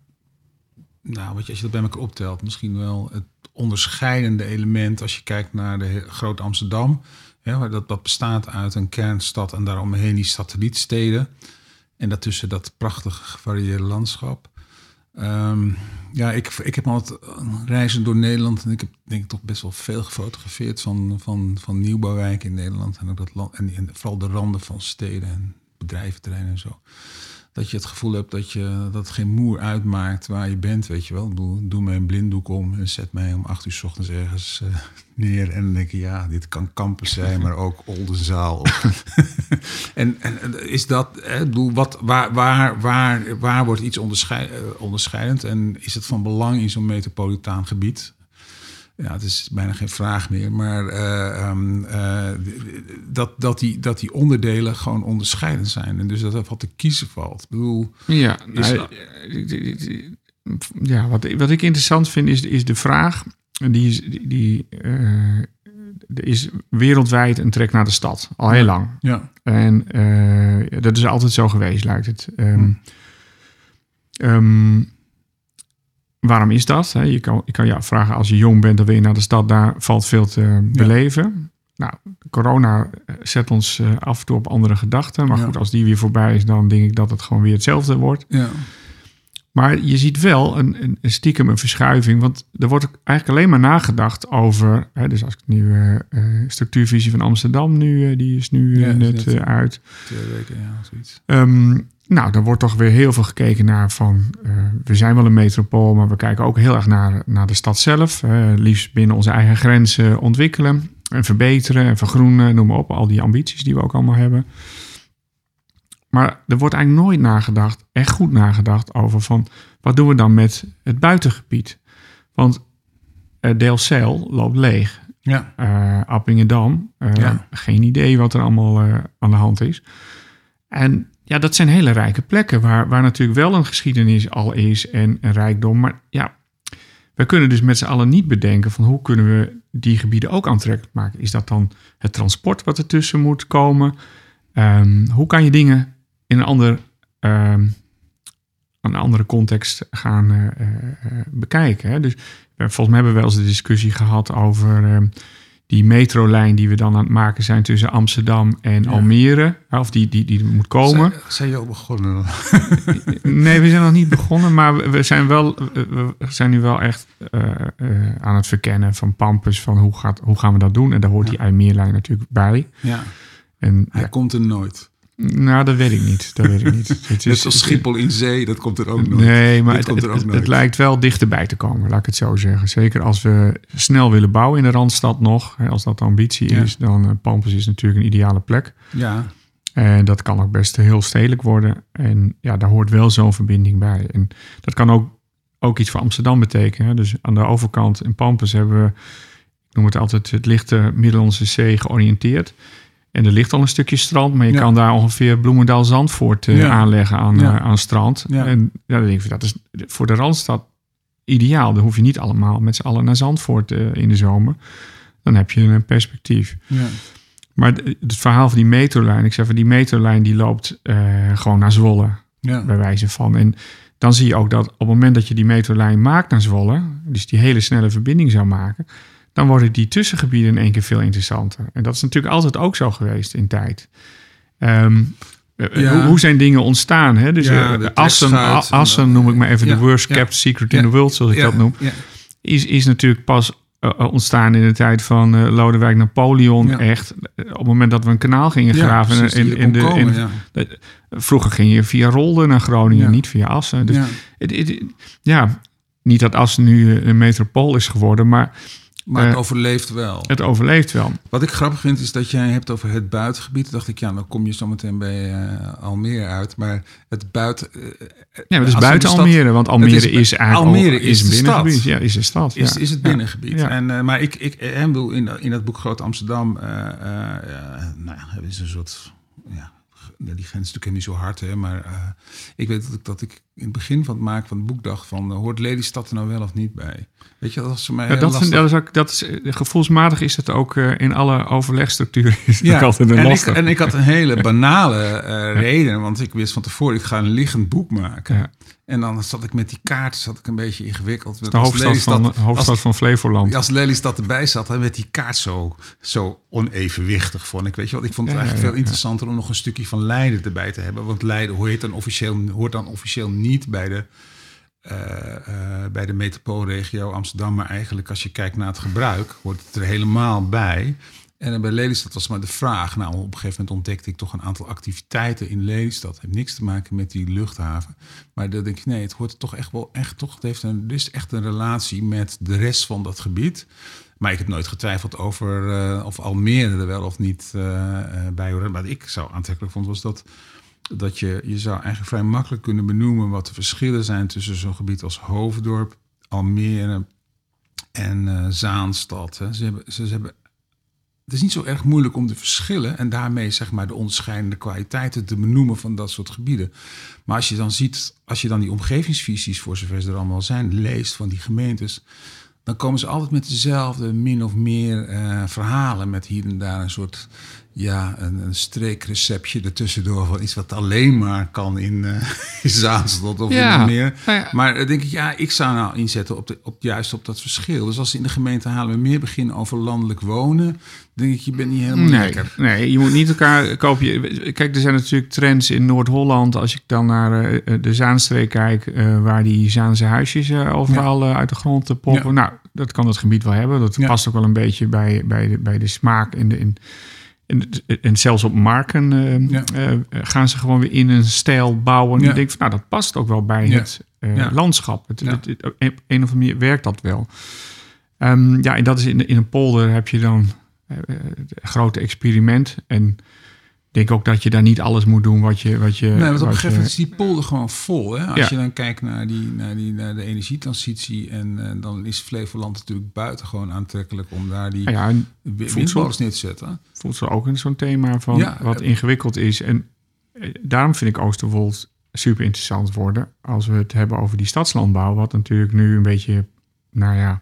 nou, wat je, als je dat bij elkaar optelt, misschien wel het onderscheidende element als je kijkt naar de Groot Amsterdam, hè, dat, dat bestaat uit een kernstad en daaromheen die satellietsteden. En daartussen dat prachtige gevarieerde landschap. Ehm, ja, ik, ik heb altijd reizen door Nederland en ik heb denk ik toch best wel veel gefotografeerd van, van, van nieuwbouwwijken in Nederland. En, ook dat land, en, en vooral de randen van steden en bedrijventerreinen en zo dat je het gevoel hebt dat, je, dat het geen moer uitmaakt waar je bent, weet je wel. Doe, doe mij een blinddoek om en zet mij om acht uur s ochtends ergens uh, neer. En dan denk je, ja, dit kan campus zijn, maar ook Oldenzaal. en, en is dat, hè, bedoel, wat, waar, waar, waar, waar wordt iets onderscheid, uh, onderscheidend? En is het van belang in zo'n metropolitaan gebied? Ja, het is bijna geen vraag meer, maar uh, um, uh, dat, dat, die, dat die onderdelen gewoon onderscheidend zijn. En dus dat er wat te kiezen valt. Ik bedoel, ja, nou, ja wat, wat ik interessant vind is, is de vraag, die, die, die uh, er is wereldwijd een trek naar de stad, al heel lang. Ja. En dat is altijd zo geweest, lijkt het. Um, um, waarom is dat? Je kan, je kan ja, vragen als je jong bent, dan wil je naar de stad, daar valt veel te beleven. Nou, corona eh, zet ons eh, af en toe op andere gedachten. Maar goed, als die weer voorbij is, dan denk ik dat het gewoon weer hetzelfde wordt. Ja. Maar je ziet wel een, een, stiekem een verschuiving. Want er wordt eigenlijk alleen maar nagedacht over. Hè, dus als ik nu uh, structuurvisie van Amsterdam nu, die is nu ja, net uit. Twee weken, ja, zoiets. Um, nou, dan wordt toch weer heel veel gekeken naar van, uh, we zijn wel een metropool, maar we kijken ook heel erg naar, naar de stad zelf. Uh, liefst binnen onze eigen grenzen ontwikkelen en verbeteren en vergroenen, noem maar op. Al die ambities die we ook allemaal hebben. Maar er wordt eigenlijk nooit nagedacht, echt goed nagedacht over van, wat doen we dan met het buitengebied? Want uh, Delcel loopt leeg. Ja. Uh, Appingedam, ja. geen idee wat er allemaal aan de hand is. En ja, dat zijn hele rijke plekken waar, waar natuurlijk wel een geschiedenis al is en een rijkdom. Maar ja, we kunnen dus met z'n allen niet bedenken van hoe kunnen we die gebieden ook aantrekkelijk maken. Is dat dan het transport wat ertussen moet komen? Um, hoe kan je dingen in een, ander, um, een andere context gaan uh, uh, bekijken? Hè? Dus volgens mij hebben we wel eens de discussie gehad over... Die metrolijn die we dan aan het maken zijn tussen Amsterdam en ja. Almere, of die, die, die moet komen. Zijn, zijn je al begonnen? nee, we zijn nog niet begonnen, maar we zijn, wel, we zijn nu wel echt uh, uh, aan het verkennen van Pampus, van hoe, gaat, hoe gaan we dat doen? En daar hoort ja. die IJmeerlijn natuurlijk bij. Ja. En, Hij ja. komt er nooit. Nou, dat weet ik niet. Dat weet ik niet. Het is, Net als Schiphol in zee, dat komt er ook nooit. Nee, maar het, het, het, het, lijkt wel dichterbij te komen, laat ik het zo zeggen. Zeker als we snel willen bouwen in de Randstad nog. Als dat de ambitie ja. is, dan uh, Pampus is natuurlijk een ideale plek. Ja. En dat kan ook best heel stedelijk worden. En ja, daar hoort wel zo'n verbinding bij. En dat kan ook, ook iets voor Amsterdam betekenen. Dus aan de overkant in Pampus hebben we, ik noem het altijd, het lichte Middellandse Zee georiënteerd. En er ligt al een stukje strand, maar je ja. kan daar ongeveer Bloemendaal Zandvoort uh, ja. aanleggen aan, ja. uh, aan strand. En ja, dan denk ik, dat is voor de Randstad ideaal. Dan hoef je niet allemaal met z'n allen naar Zandvoort uh, in de zomer. Dan heb je een perspectief. Maar het verhaal van die metrolijn, ik zeg van die metrolijn die loopt eh, gewoon naar Zwolle, bij wijze van. En dan zie je ook dat op het moment dat je die metrolijn maakt naar Zwolle, dus die hele snelle verbinding zou maken, dan worden die tussengebieden in één keer veel interessanter. En dat is natuurlijk altijd ook zo geweest in tijd. Um, ja. hoe, hoe, zijn dingen ontstaan? Hè? Dus ja, uh, Assen, Assen noem ik maar even de worst kept secret in the world, zoals ik dat noem. Is, is natuurlijk pas uh, ontstaan in de tijd van uh, Lodewijk Napoleon. Echt, op het moment dat we een kanaal gingen graven. Precies, in, in de, komen, in, de, vroeger ging je via Rolde naar Groningen, niet via Assen. Dus het, het, ja, niet dat Assen nu een metropool is geworden, maar maar het uh, overleeft wel. Het overleeft wel. Wat ik grappig vind is dat jij hebt over het buitengebied. Dan dacht ik, ja, dan kom je zo meteen bij uh, Almere uit. Maar het buiten... Uh, ja, het is buiten stad, Almere, want Almere is, is, eigenlijk Almere is, is een binnengebied. Ja, is een stad. Is, ja. is het binnengebied. Ja. En, maar ik, ik en bedoel, in, in dat boek Groot Amsterdam... nou ja, is een soort... Ja, die grens is natuurlijk niet zo hard, hè, maar ik weet dat ik, dat ik in het begin van het maken van het boek dacht van... hoort Lelystad er nou wel of niet bij? Weet je, dat was voor mij Ja, dat, lastig. dat is ook, dat is, eh, gevoelsmatig is het ook eh, in alle overlegstructuren is Ja, altijd een en ik, lastig. en ik had een hele banale eh, reden, want ik wist van tevoren, ik ga een liggend boek maken. Ja. En dan zat ik met die kaarten, zat ik een beetje ingewikkeld. de hoofdstad, van, hoofdstad als, van Flevoland. als Lelystad erbij zat, dan werd die kaart zo, zo onevenwichtig, vond ik. Weet je wat? Ik vond het Ja, eigenlijk veel interessanter om nog een stukje van Leiden erbij te hebben. Want Leiden hoort dan officieel, hoort dan officieel niet bij de, eh, eh, bij de metropoolregio Amsterdam. Maar eigenlijk als je kijkt naar het gebruik, hoort het er helemaal bij. En bij Lelystad was maar de vraag. Nou, op een gegeven moment ontdekte ik toch een aantal activiteiten in Lelystad. Heeft niks te maken met die luchthaven. Maar dan denk ik, nee, het hoort toch echt wel echt toch. Het heeft een, dus echt een relatie met de rest van dat gebied. Maar ik heb nooit getwijfeld over eh, of Almere er wel of niet bij horen. Wat ik zo aantrekkelijk vond, was dat, dat je, je zou eigenlijk vrij makkelijk kunnen benoemen wat de verschillen zijn tussen zo'n gebied als Hoofddorp, Almere en eh, Zaanstad. Hè. Ze hebben, ze, ze hebben het is niet zo erg moeilijk om de verschillen en daarmee zeg maar de onderscheidende kwaliteiten te benoemen van dat soort gebieden. Maar als je dan ziet, als je dan die omgevingsvisies, voor zover ze er allemaal zijn, leest van die gemeentes, dan komen ze altijd met dezelfde min of meer eh, verhalen. Met hier en daar een soort, ja, een, een streekreceptje ertussendoor van iets wat alleen maar kan in, eh in Zaanstad of Ja, in meer. nou ja. Maar dan denk ik, ja, ik zou nou inzetten op, de, op juist op dat verschil. Dus als ze in de gemeente halen we meer beginnen over landelijk wonen, denk ik, je bent niet helemaal Nee, lekker. nee, je moet niet elkaar kopen. Kijk, er zijn natuurlijk trends in Noord-Holland. Als ik dan naar eh, de Zaanstreek kijk, eh, waar die Zaanse huisjes overal uit de grond eh, poppen. Ja. Nou, dat kan het gebied wel hebben. Dat Ja. past ook wel een beetje bij, bij, de, bij de smaak en de. In, en, en zelfs op marken gaan ze gewoon weer in een stijl bouwen. En ik denk van, nou, dat past ook wel bij het landschap. Het, Ja. het- het- op een, of andere manier werkt dat wel. Ehm, ja, en dat is in, in een polder heb je dan grote experiment. En ik denk ook dat je daar niet alles moet doen wat je... Wat je Nee, want op een wat gegeven moment is die polder gewoon vol. Hè? Als Ja. je dan kijkt naar, die, naar, die, naar de energietransitie... en eh, dan is Flevoland natuurlijk buitengewoon aantrekkelijk... om daar die ja, windmolens neer te zetten. voedsel ook in zo'n thema van Ja, wat eh, ingewikkeld is. En eh, daarom vind ik Oosterwold super interessant worden. Als we het hebben over die stadslandbouw. Wat natuurlijk nu een beetje, nou ja,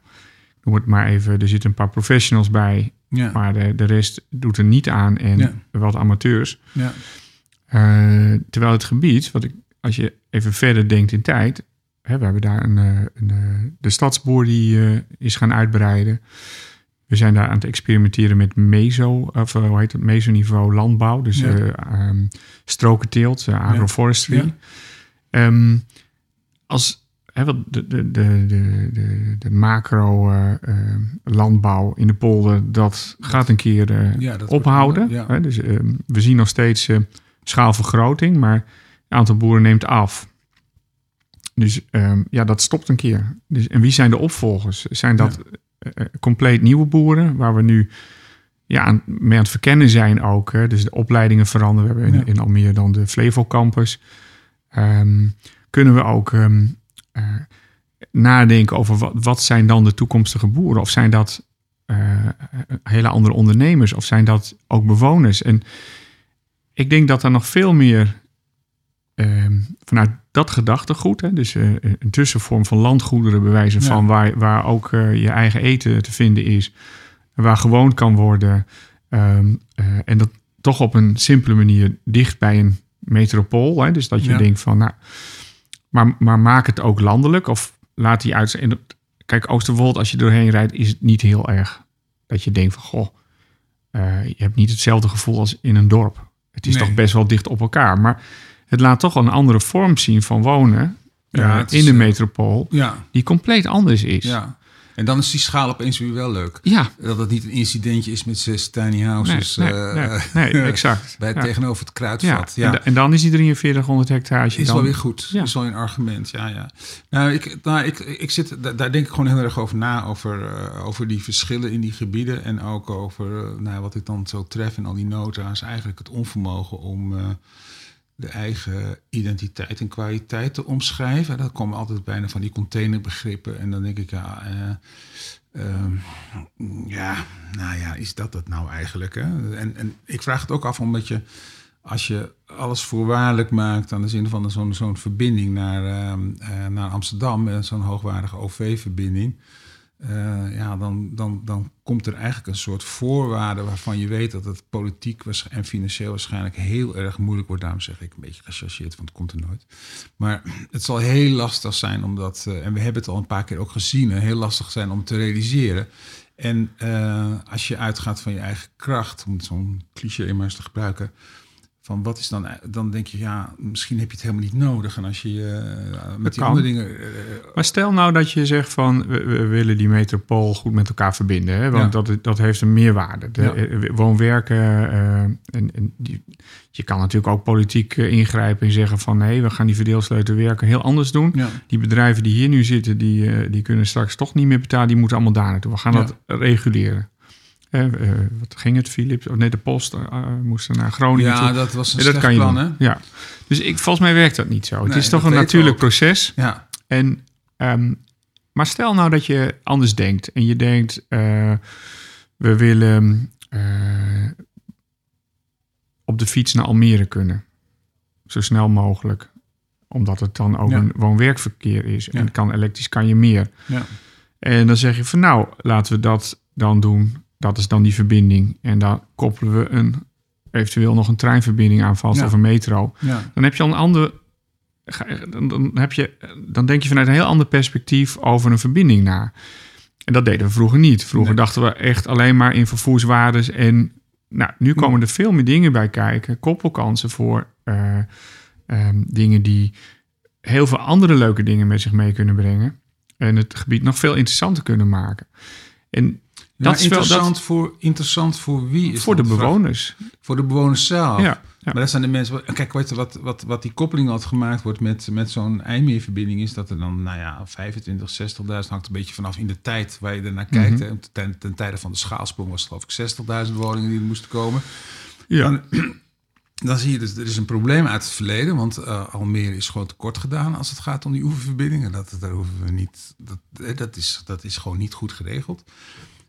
noem het maar even. Er zitten een paar professionals bij. Ja, Maar de, de rest doet er niet aan. En Ja. wat amateurs. ja, Eh, terwijl het gebied, wat ik, als je even verder denkt in tijd, hè, we hebben daar een, eh, een, eh, de stadsboer die is gaan uitbreiden. We zijn daar aan het experimenteren met meso, of hoe heet het, mesoniveau landbouw, dus Ja. eh ehm, strokenteelt, agroforestry. Ehm, als hè, wat de, de, de, de, de, de macro eh, eh, landbouw in de polder, dat gaat een keer eh, Ja, dat ophouden. wordt- ja. Hè, dus ehm, we zien nog steeds eh, schaalvergroting, maar het aantal boeren neemt af. Dus ehm, ja, dat stopt een keer. Dus, en wie zijn de opvolgers? Zijn dat compleet nieuwe boeren, waar we nu ja, mee aan het verkennen zijn ook. Hè? Dus de opleidingen veranderen. We hebben in, Ja. in Almere dan de Flevo Campus. Ehm, kunnen we ook ehm, nadenken over wat, wat zijn dan de toekomstige boeren? Of zijn dat eh, hele andere ondernemers? Of zijn dat ook bewoners? En ik denk dat er nog veel meer ehm, vanuit dat gedachtegoed, hè, dus eh, een tussenvorm van landgoederen bewijzen Ja. van waar, waar ook eh, je eigen eten te vinden is, waar gewoond kan worden ehm, eh, en dat toch op een simpele manier dicht bij een metropool. Hè, dus dat je Ja. denkt van, nou, maar, maar maak het ook landelijk of laat die uit. En kijk, Oosterwold, als je doorheen rijdt, is het niet heel erg dat je denkt van, goh, eh, je hebt niet hetzelfde gevoel als in een dorp. Het is Nee. toch best wel dicht op elkaar, maar het laat toch een andere vorm zien van wonen Ja, eh, in is, de eh, metropool, Ja, die compleet anders is. ja. En dan is die schaal opeens weer wel leuk. Ja, Dat het niet een incidentje is met zes tiny houses nee, eh, nee, nee, exact. bij, ja. tegenover het kruidvat. Ja, En, da- en dan is die 4300 hectare. Is dan, wel weer goed. Ja. Is wel een argument, ja, ja. Nou, ik, nou, ik, ik zit, daar, daar denk ik gewoon heel erg over na, over, eh, over die verschillen in die gebieden. En ook over eh, nou, wat ik dan zo tref in al die nota's. Eigenlijk het onvermogen om eh, de eigen identiteit en kwaliteit te omschrijven. Dat komen altijd bijna van die containerbegrippen. En dan denk ik, ja... eh, ehm, ja, nou ja, is dat het nou eigenlijk? Hè? En, en ik vraag het ook af omdat je als je alles voorwaardelijk maakt aan de zin van zo'n zo'n verbinding naar, ehm, eh, naar Amsterdam, zo'n hoogwaardige OV-verbinding, eh, ja, dan, dan, dan komt er eigenlijk een soort voorwaarde waarvan je weet dat het politiek en financieel waarschijnlijk heel erg moeilijk wordt. Daarom zeg ik een beetje gechargeerd, want het komt er nooit. Maar het zal heel lastig zijn omdat, uh, en we hebben het al een paar keer ook gezien, heel lastig zijn om te realiseren. En als je uitgaat van je eigen kracht, om zo'n cliché maar eens te gebruiken, van wat is dan, dan denk je, ja, misschien heb je het helemaal niet nodig. En als je uh, met die andere dingen. Uh, maar stel nou dat je zegt van we, willen die metropool goed met elkaar verbinden, hè? want dat, dat heeft een meerwaarde. De, ja. Woonwerken, en, en die, je kan natuurlijk ook politiek ingrijpen en zeggen van nee, we gaan die verdeelsleutel werken heel anders doen. Die bedrijven die hier nu zitten, die, die kunnen straks toch niet meer betalen, die moeten allemaal daar naartoe. We gaan dat reguleren. Uh, wat ging het, Philips? Oh, nee, de post uh, moesten naar Groningen. Ja, dat was een dat kan je plan, hè? Ja. Dus ik, volgens mij werkt dat niet zo. het is toch een natuurlijk proces. Ja. En, um, maar stel nou dat je anders denkt. En je denkt, we willen op de fiets naar Almere kunnen. Zo snel mogelijk. Omdat het dan ook ja. een woon-werkverkeer is. En kan elektrisch kan je meer. Ja. En dan zeg je van nou, laten we dat dan doen dat is dan die verbinding. En daar koppelen we een, eventueel nog een treinverbinding aan vast of een metro. Ja. Dan heb je al een ander. Dan, heb je, dan denk je vanuit een heel ander perspectief over een verbinding na. En dat deden we vroeger niet. Vroeger dachten we echt alleen maar in vervoerswaardes. En nou, nu komen er veel meer dingen bij kijken. Koppelkansen voor uh, um, dingen die heel veel andere leuke dingen met zich mee kunnen brengen. En het gebied nog veel interessanter kunnen maken. En dat is interessant, wel, dat, voor, interessant voor wie? Is voor de bewoners. Voor de bewoners zelf. Ja, Maar dat zijn de mensen. Kijk, weet je, wat, wat, wat die koppeling had gemaakt wordt met, met zo'n IJmeerverbinding, is dat er dan, nou ja, 25, 60.000 hangt een beetje vanaf in de tijd waar je ernaar kijkt. Mm ten, ten tijde van de schaalsprong was het geloof ik 60.000 woningen die er moesten komen. Ja. Dan, dan zie je dus, er is een probleem uit het verleden, want uh, Almere is gewoon tekort gedaan als het gaat om die oeververbindingen. Dat, daar hoeven we niet, dat, dat, is, dat is gewoon niet goed geregeld.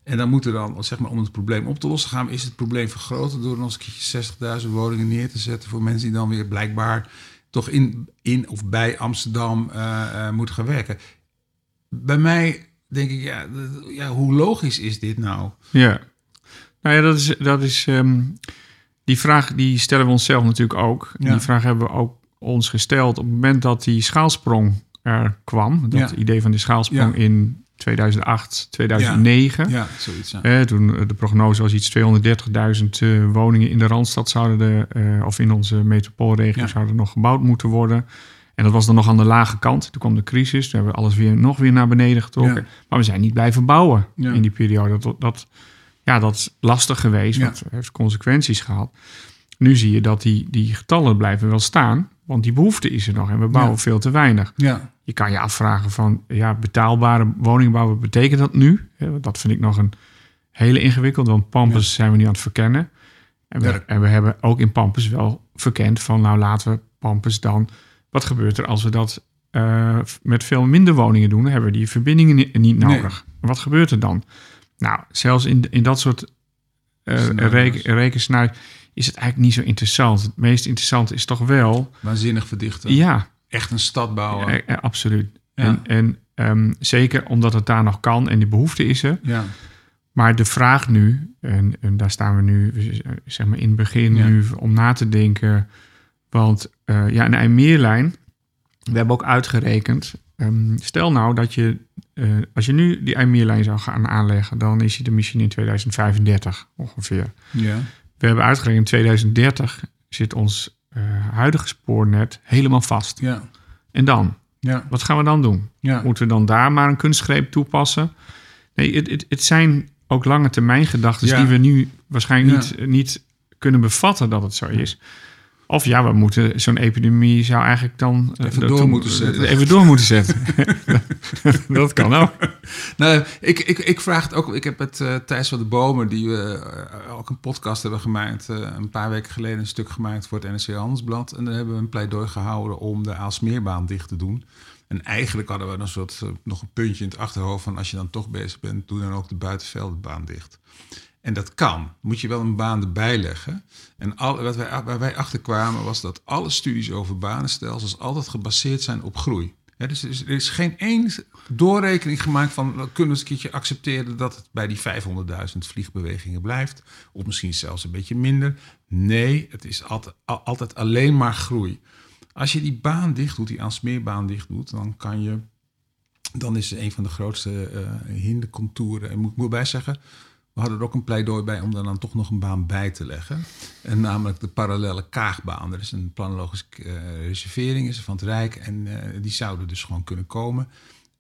En dan moeten dan, zeg maar, om het probleem op te lossen, gaan we is het probleem vergroten door nog eens een keertje 60.000 woningen neer te zetten voor mensen die dan weer blijkbaar toch in, in of bij Amsterdam uh, uh, moeten gaan werken. Bij mij denk ik, ja, ja, hoe logisch is dit nou? Ja, nou ja, dat is, dat is um, die vraag die stellen we onszelf natuurlijk ook. Ja. Die vraag hebben we ook ons gesteld op het moment dat die schaalsprong er kwam. Dat ja. idee van die schaalsprong in 2008, 2009. Ja, ja zoiets. Ja. Eh, toen de prognose was iets 230.000 uh, woningen in de Randstad zouden de, uh, of in onze metropoolregio ja. zouden nog gebouwd moeten worden. En dat was dan nog aan de lage kant. Toen kwam de crisis, toen hebben we alles weer nog weer naar beneden getrokken. Maar we zijn niet blijven bouwen in die periode. Dat, dat, ja, dat is lastig geweest, dat heeft consequenties gehad. Nu zie je dat die, die getallen blijven wel staan, want die behoefte is er nog en we bouwen veel te weinig. Ja. Je kan je afvragen van, ja, betaalbare woningbouw, wat betekent dat nu? Dat vind ik nog een hele ingewikkeld, want Pampus zijn we nu aan het verkennen. En we, ja. en we hebben ook in Pampus wel verkend van, nou laten we Pampus dan... Wat gebeurt er als we dat uh, met veel minder woningen doen? Dan hebben we die verbindingen niet, niet nodig. Nee. Wat gebeurt er dan? Nou, zelfs in, in dat soort uh, reken, is het eigenlijk niet zo interessant. Het meest interessante is toch wel... Waanzinnig verdichten. Ja, echt een stad bouwen. Ja, ja absoluut. Ja. En, en um, zeker omdat het daar nog kan en die behoefte is er. Ja. Maar de vraag nu, en, en, daar staan we nu zeg maar in het begin ja. nu om na te denken. Want uh, ja, een IJmeerlijn, we hebben ook uitgerekend. Um, stel nou dat je, uh, als je nu die IJmeerlijn zou gaan aanleggen, dan is hij er misschien in 2035 ongeveer. Ja. We hebben uitgerekend in 2030 zit ons uh, huidige spoornet helemaal vast. Ja. En dan? Ja. Wat gaan we dan doen? Ja. Moeten we dan daar maar een kunstgreep toepassen? Nee, het, het, het zijn ook lange termijn gedachten die we nu waarschijnlijk niet, niet kunnen bevatten dat het zo is. Of ja, we moeten zo'n epidemie zou eigenlijk dan even door moeten zetten. Even door moeten zetten. dat kan ook. Nou, ik, ik, ik vraag het ook. Ik heb het uh, Thijs van de Bomen, die we uh, ook een podcast hebben gemaakt, uh, een paar weken geleden een stuk gemaakt voor het NRC Handelsblad. En daar hebben we een pleidooi gehouden om de Aalsmeerbaan dicht te doen. En eigenlijk hadden we een soort nog een puntje in het achterhoofd van als je dan toch bezig bent, doe dan ook de buitenveldenbaan dicht. En dat kan. Moet je wel een baan erbij leggen. En al, wat wij, waar wij achter kwamen was dat alle studies over banenstelsels altijd gebaseerd zijn op groei. dus er is, geen één doorrekening gemaakt van kunnen we eens een keertje accepteren dat het bij die 500.000 vliegbewegingen blijft. Of misschien zelfs een beetje minder. Nee, het is altijd, alleen maar groei. Als je die baan dicht doet, die aansmeerbaan dicht doet, dan kan je. Dan is een van de grootste uh, hindercontouren. En moet ik moet bij zeggen, we hadden er ook een pleidooi bij om daar dan toch nog een baan bij te leggen. En namelijk de parallele kaagbaan. Er is een planologische uh, reservering is van het Rijk en uh, die zouden dus gewoon kunnen komen.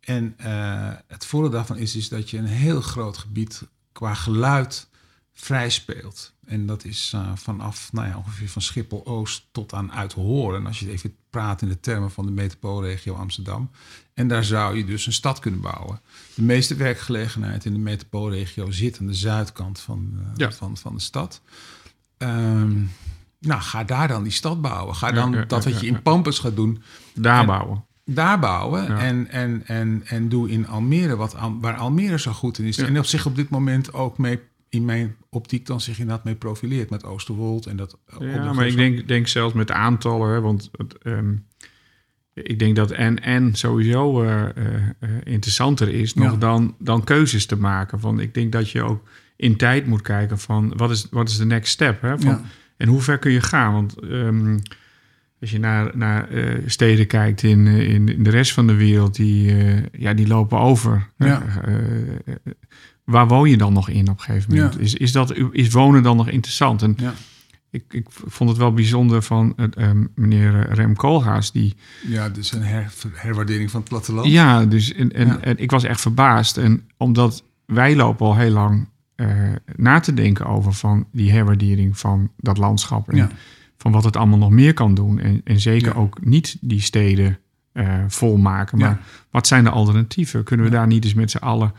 En uh, het voordeel daarvan is, is dat je een heel groot gebied qua geluid vrij speelt. En dat is uh, vanaf nou ja, ongeveer van Schiphol-Oost tot aan Uithoren. Als je even praat in de termen van de metropoolregio Amsterdam. En daar zou je dus een stad kunnen bouwen. De meeste werkgelegenheid in de metropoolregio zit aan de zuidkant van, uh, ja. van, van de stad. Um, nou, ga daar dan die stad bouwen. Ga dan ja, dat wat je in Pampus gaat doen. Daar en, bouwen. Daar bouwen. En, en, en, en doe in Almere wat waar Almere zo goed in is. En op zich op dit moment ook mee in mijn optiek dan zich inderdaad mee profileert met Oosterwold en dat. Ja, maar ik denk, denk zelfs met aantallen, hè, want het, um, ik denk dat en en sowieso uh, uh, interessanter is nog ja. dan, dan keuzes te maken. Van, ik denk dat je ook in tijd moet kijken van wat is, wat is de next step? Hè? Van, ja. En hoe ver kun je gaan? Want um, als je naar, naar uh, steden kijkt in, in, in, de rest van de wereld, die, ja, die lopen over. Ja waar woon je dan nog in op een gegeven moment? Ja. Is, is, dat, is wonen dan nog interessant? En ja. ik, ik vond het wel bijzonder van uh, meneer Rem Koolhaas. Die, ja, dus een her, herwaardering van het platteland. Ja, dus en, en, ja. en ik was echt verbaasd. En omdat wij lopen al heel lang uh, na te denken over van die herwaardering van dat landschap. En van wat het allemaal nog meer kan doen. En, en zeker ook niet die steden uh, volmaken. Maar wat zijn de alternatieven? Kunnen we daar niet eens met z'n allen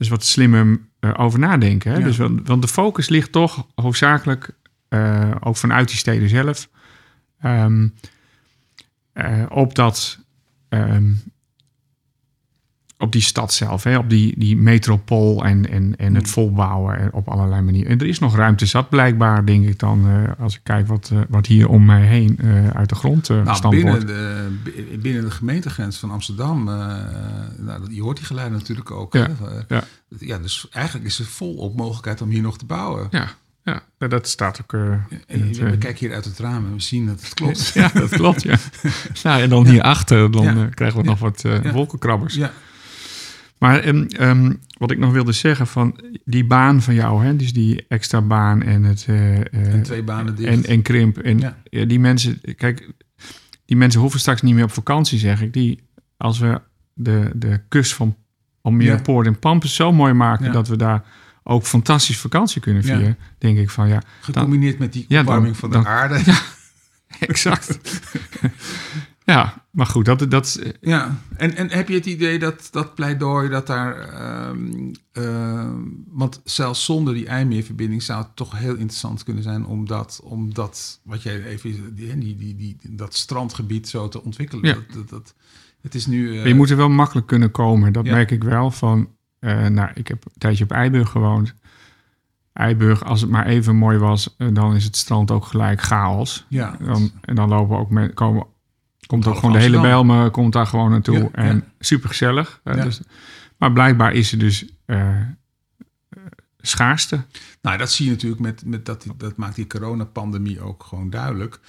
dus wat slimmer uh, over nadenken. Hè? Ja. Dus, want, want, de focus ligt toch hoofdzakelijk uh, ook vanuit die steden zelf um, uh, op dat. Um, op die stad zelf, hè? op die, die metropool en, en, en het volbouwen op allerlei manieren. En er is nog ruimte zat blijkbaar, denk ik dan, uh, als ik kijk wat, uh, wat hier om mij heen uh, uit de grond nou, binnen de, binnen de gemeentegrens van Amsterdam, nou, je hoort die geluiden natuurlijk ook. Ja, hè? ja. ja, dus eigenlijk is er volop mogelijkheid om hier nog te bouwen. Ja, ja, dat staat ook. Uh, en het, we kijken hier uit het raam en we zien dat het klopt. ja, dat klopt, ja. nou, en dan hierachter, dan ja. krijgen we nog wat wolkenkrabbers. Ja. Maar um, um, wat ik nog wilde zeggen van die baan van jou, hè, dus die extra baan en het... Uh, en twee banen dicht. En, en krimp. En ja. ja. die mensen, kijk, die mensen hoeven straks niet meer op vakantie, zeg ik. Die, als we de, de kust van Almere ja. Poort en Pampus zo mooi maken dat we daar ook fantastisch vakantie kunnen vieren, denk ik van ja. Gecombineerd dan, met die opwarming van de dan, aarde. Ja, exact. ja, maar goed, dat, dat Ja, en, en heb je het idee dat dat pleidooi dat daar... Um, uh, want zelfs zonder die IJmeerverbinding zou het toch heel interessant kunnen zijn... om dat, om dat wat jij even... Die, die, die, die, dat strandgebied zo te ontwikkelen. Ja. Dat, dat, dat, het is nu... Uh, je moet er wel makkelijk kunnen komen. Dat ja. merk ik wel van... Uh, nou, ik heb een tijdje op Eiburg gewoond. Eiburg, als het maar even mooi was, dan is het strand ook gelijk chaos. Ja. Dan, en dan lopen ook met, komen, komt ook gewoon de hele Bijlmer komt daar gewoon naartoe. Ja, en ja. super gezellig. Dus, maar blijkbaar is er dus uh, schaarste. Nou, dat zie je natuurlijk met, met dat, dat maakt die coronapandemie ook gewoon duidelijk.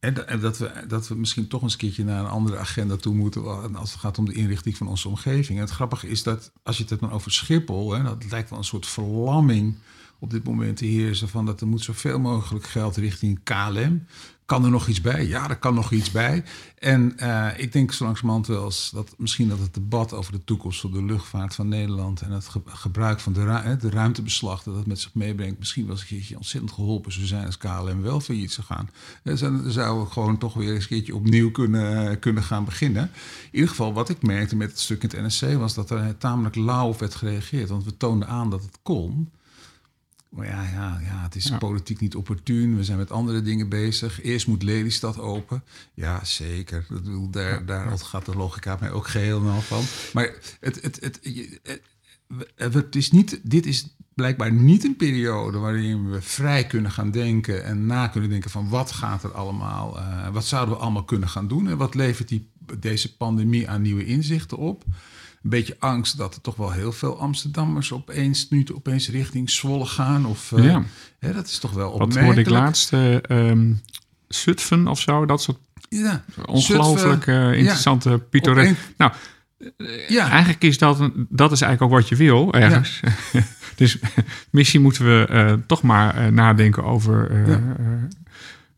En dat we, dat we misschien toch eens een keertje naar een andere agenda toe moeten als het gaat om de inrichting van onze omgeving. En het grappige is dat als je het dan over Schiphol, hè, dat lijkt wel een soort verlamming op dit moment te heersen van dat er moet zoveel mogelijk geld richting KLM. Kan er nog iets bij? Ja, er kan nog iets bij. En uh, ik denk zo langzamerhand wel eens dat misschien dat het debat over de toekomst van de luchtvaart van Nederland en het ge gebruik van de, ru de ruimtebeslag dat dat met zich meebrengt, misschien wel een keertje ontzettend geholpen zou zijn als KLM wel failliet zou gaan. Dan zouden we gewoon toch weer eens een keertje opnieuw kunnen, kunnen gaan beginnen. In ieder geval, wat ik merkte met het stuk in het NSC was dat er tamelijk lauw werd gereageerd, want we toonden aan dat het kon. Ja, ja, ja, het is ja. politiek niet opportun. We zijn met andere dingen bezig. Eerst moet Lelystad open. Ja, zeker. Dat bedoel, daar, daar gaat de logica mij ook geheel en al van. Maar het, het, het, het, het is niet, dit is blijkbaar niet een periode waarin we vrij kunnen gaan denken en na kunnen denken van wat gaat er allemaal, uh, wat zouden we allemaal kunnen gaan doen en wat levert die, deze pandemie aan nieuwe inzichten op. Een beetje angst dat er toch wel heel veel Amsterdammers opeens nu opeens richting Zwolle gaan. Of, uh, ja. Hè, dat is toch wel opmerkelijk. Wat hoorde ik laatst? Um, Zutphen of zo, dat soort ja. ongelooflijk interessante ja. pittoresk. Nou, ja. Eigenlijk is dat, dat is eigenlijk ook wat je wil ergens. Ja. dus misschien moeten we uh, toch maar uh, nadenken over uh, ja.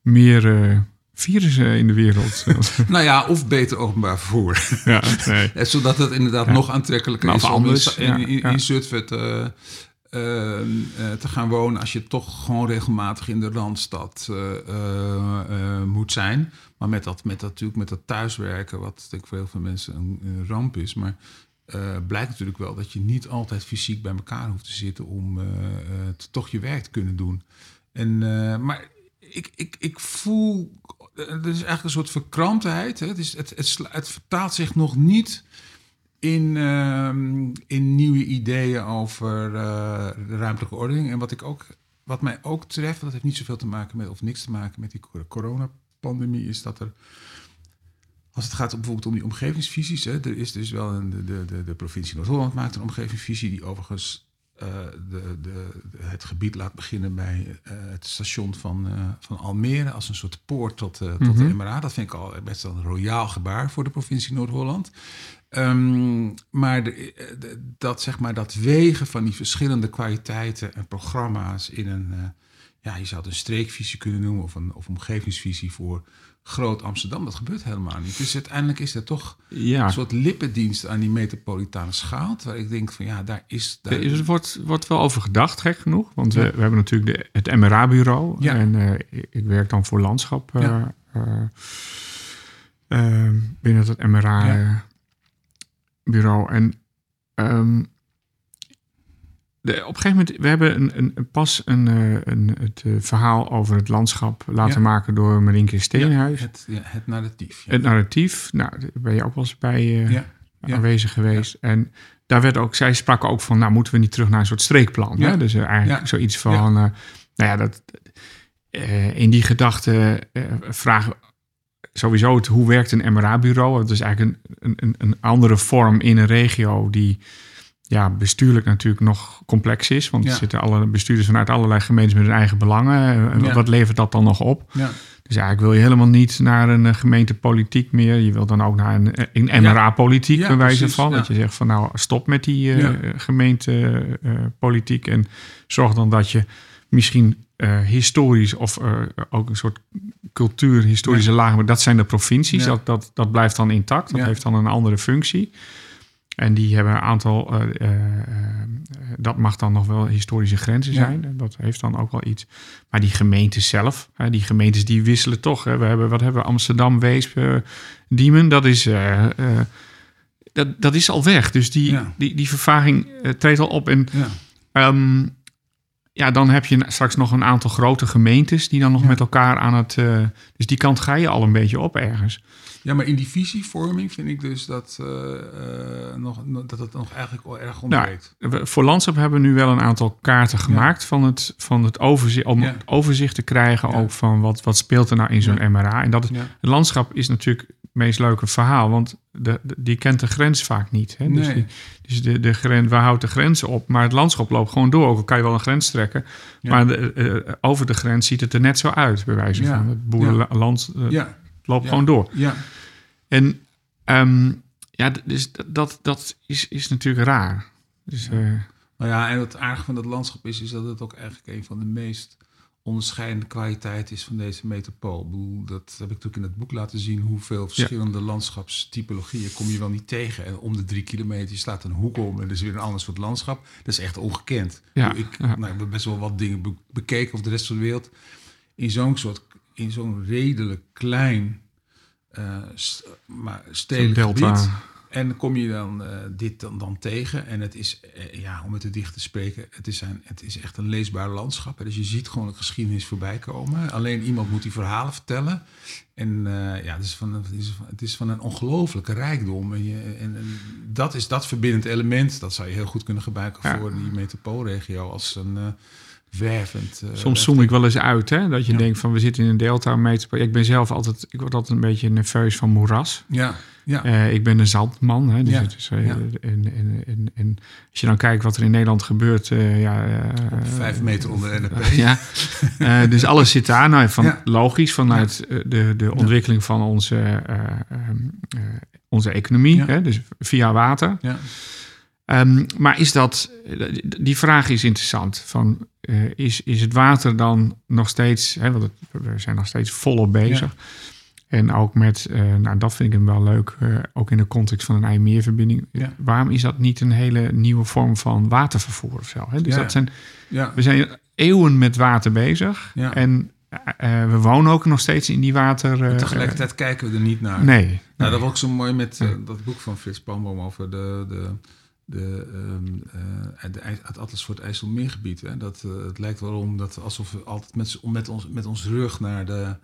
meer virussen in de wereld. nou ja, of beter openbaar vervoer. ja, nee. Zodat het inderdaad nog aantrekkelijker nou, is om anders, in, in, in, in Zutphen te, te gaan wonen... als je toch gewoon regelmatig in de Randstad moet zijn... Maar met dat, met dat, natuurlijk met dat thuiswerken, wat denk ik voor heel veel mensen een, ramp is. Maar uh, blijkt natuurlijk wel dat je niet altijd fysiek bij elkaar hoeft te zitten om uh, te, toch je werk te kunnen doen. En, maar ik, ik, ik voel, er is eigenlijk een soort verkramptheid. Hè? Het, is, het, het, vertaalt zich nog niet in, ehm, in nieuwe ideeën over de ruimtelijke ordening. En wat, ik ook, wat mij ook treft, dat heeft niet zoveel te maken met, of niks te maken met die corona pandemie is dat er. Als het gaat bijvoorbeeld om die omgevingsvisies, hè, er is dus wel een, de, de, de provincie Noord-Holland maakt een omgevingsvisie die overigens de, de, het gebied laat beginnen bij uh, het station van, uh, van Almere als een soort poort tot, tot mm -hmm. de MRA. Dat vind ik al best wel een royaal gebaar voor de provincie Noord-Holland. Um, maar de, dat, zeg maar dat wegen van die verschillende kwaliteiten en programma's in een ja, je zou het een streekvisie kunnen noemen of een of omgevingsvisie voor groot Amsterdam. Dat gebeurt helemaal niet. Dus uiteindelijk is er toch ja. een soort lippendienst aan die metropolitane schaal. Waar ik denk van ja, daar is. Daar... Er wordt, wordt wel over gedacht, gek genoeg. Want we, we, hebben natuurlijk de, het MRA-bureau. Ja. En uh, ik werk dan voor landschap uh, ja. uh, binnen het MRA-bureau. En um, de, op een gegeven moment, we hebben een, een, pas een, eh, een, het uh, verhaal over het landschap laten ja. maken door Marinke Steenhuis. Ja, het, ja, het narratief. Het narratief, nou, daar ben je ook wel eens bij uh, aanwezig geweest. En daar werd ook, zij sprak ook van, nou moeten we niet terug naar een soort streekplan. Hè? Dus eigenlijk zoiets van, nou ja, dat, in die gedachte vragen sowieso het, hoe werkt een MRA-bureau? Dat is eigenlijk een, een, een andere vorm in een regio die ja, bestuurlijk natuurlijk nog complex is. Want er zitten alle bestuurders vanuit allerlei gemeentes met hun eigen belangen. Wat levert dat dan nog op? Ja. Dus eigenlijk wil je helemaal niet naar een eh, gemeentepolitiek meer. Je wil dan ook naar een, eh, een MRA-politiek, ja, bij wijze van. Dat je zegt van nou, stop met die uh, gemeentepolitiek. Uh, en zorg dan dat je misschien uh, historisch of ook een soort cultuur, historische lagen. Maar dat zijn de provincies. Dat, dat, dat blijft dan intact. Dat heeft dan een andere functie. En die hebben een aantal, uh, uh, dat mag dan nog wel historische grenzen zijn. Ja. Dat heeft dan ook wel iets. Maar die gemeentes zelf, die gemeentes die wisselen toch. Hè. We hebben, wat hebben we? Amsterdam, Weesp, Diemen. Dat is, dat, dat is al weg. Dus die, ja. die, die vervaging treedt al op. En ja. Um, ja, dan heb je straks nog een aantal grote gemeentes die dan nog met elkaar aan het. dus die kant ga je al een beetje op ergens. Ja, maar in die visievorming vind ik dus dat, uh, uh, nog, dat het nog eigenlijk wel erg ontbreekt. Nou, voor Landschap hebben we nu wel een aantal kaarten gemaakt ja. van, het, van het overzicht, om ja. overzicht te krijgen ja. ook van wat, wat speelt er nou in zo'n MRA. En dat het landschap is natuurlijk het meest leuke verhaal, want de, de, die kent de grens vaak niet. Hè? Dus, nee. die, dus de, de grens, waar houdt de grens op? Maar het landschap loopt gewoon door. Ook al kan je wel een grens trekken, maar de, uh, over de grens ziet het er net zo uit, bij wijze van. Het boerenland loopt gewoon door. Ja. En um, ja, dus dat, dat is, is natuurlijk raar. Dus, uh, nou ja, en het aardige van dat landschap is, is dat het ook eigenlijk een van de meest onderscheidende kwaliteiten is van deze metropool. Bedoel, dat heb ik natuurlijk in het boek laten zien. Hoeveel verschillende ja. landschapstypologieën kom je wel niet tegen. En om de drie kilometer staat een hoek om en er is weer een ander soort landschap. Dat is echt ongekend. Ja, ik, ja. Nou, ik heb best wel wat dingen be bekeken of de rest van de wereld. In zo'n soort, in zo'n redelijk klein uh, st maar stedelijk gebied En kom je dan uh, dit dan, dan tegen. En het is, uh, ja, om het te dicht te spreken, het is, een, het is echt een leesbaar landschap. Dus je ziet gewoon de geschiedenis voorbij komen. Alleen iemand moet die verhalen vertellen. En uh, ja, het is van, het is, het is van een ongelofelijke rijkdom. En, je, en, en, dat is dat verbindend element. Dat zou je heel goed kunnen gebruiken ja. voor die metropoolregio als een wervend. Uh, Soms zoom ik wel eens uit, hè? Dat je ja. denkt van we zitten in een delta metropool. Ik ben zelf altijd, ik word altijd een beetje nerveus van moeras. Ja. Ja. Uh, ik ben een zandman. Hè, dus ja. het is, uh, ja. en, en, en, en, als je dan kijkt wat er in Nederland gebeurt. Ja, Vijf meter onder NP. ja. dus alles zit daar. Nou, van, Logisch vanuit de, de ontwikkeling van onze, onze economie. Hè, dus via water. Um, maar is dat, die vraag is interessant. Van, is, is het water dan nog steeds, hè, want het, we zijn nog steeds volop bezig. En ook met, uh, nou dat vind ik hem wel leuk, uh, ook in de context van een IJmeerverbinding. Ja. Waarom is dat niet een hele nieuwe vorm van watervervoer of zo? Hè? Dus ja. dat zijn, ja. we zijn eeuwen met water bezig. En uh, we wonen ook nog steeds in die water. Tegelijkertijd kijken we er niet naar. Nee. Nou, nee. dat was ook zo mooi met dat boek van Frits Palmboom over de... de de, um, uh, de, het Atlas voor het IJsselmeergebied. Hè? Dat, uh, het lijkt wel om dat alsof we altijd met, met, ons, met ons rug naar de,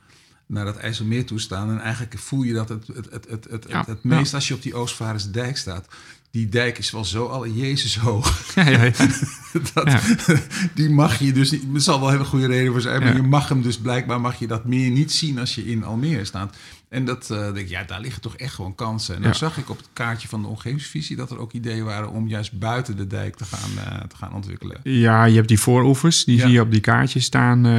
naar dat IJsselmeer toe staan. En eigenlijk voel je dat het, het, het, het, het, Ja, het, meest als je op die Oostvaardersdijk staat. Die dijk is wel zo alle Jezus hoog. Ja, dat. Die mag je dus niet. Er zal wel een hele goede reden voor zijn. Maar je mag hem dus blijkbaar mag je dat meer niet zien als je in Almere staat. En dat eh, denk ik, ja, daar liggen toch echt gewoon kansen. En dan Ja. zag ik op het kaartje van de omgevingsvisie dat er ook ideeën waren om juist buiten de dijk te gaan, eh, te gaan ontwikkelen. Ja, je hebt die vooroevers, die Ja. zie je op die kaartjes staan. Eh,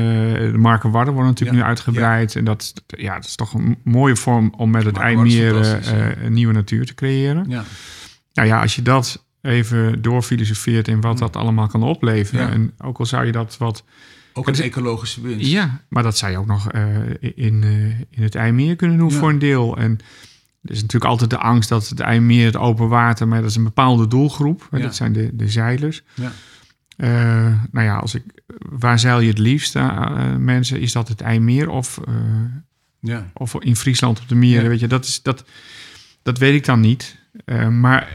de Markenwarden worden natuurlijk Ja. nu uitgebreid. En dat, ja, dat is toch een mooie vorm om met het IJmeer een nieuwe natuur te creëren. Ja, Nou ja, als je dat even doorfilosofeert in wat dat allemaal kan opleveren. En ook al zou je dat wat... ook een is- ecologische winst. Ja, maar dat zou je ook nog eh, in, eh, in het IJmeer kunnen doen Ja. voor een deel. En er is natuurlijk altijd de angst dat het IJmeer, het open water... maar dat is een bepaalde doelgroep. Ja. Dat zijn de, de zeilers. Ja. Eh, nou ja, als ik, waar zeil je het liefst, mensen? Is dat het IJmeer of, Ja. of in Friesland op de Mieren? Weet je, dat, is, dat, dat weet ik dan niet. Maar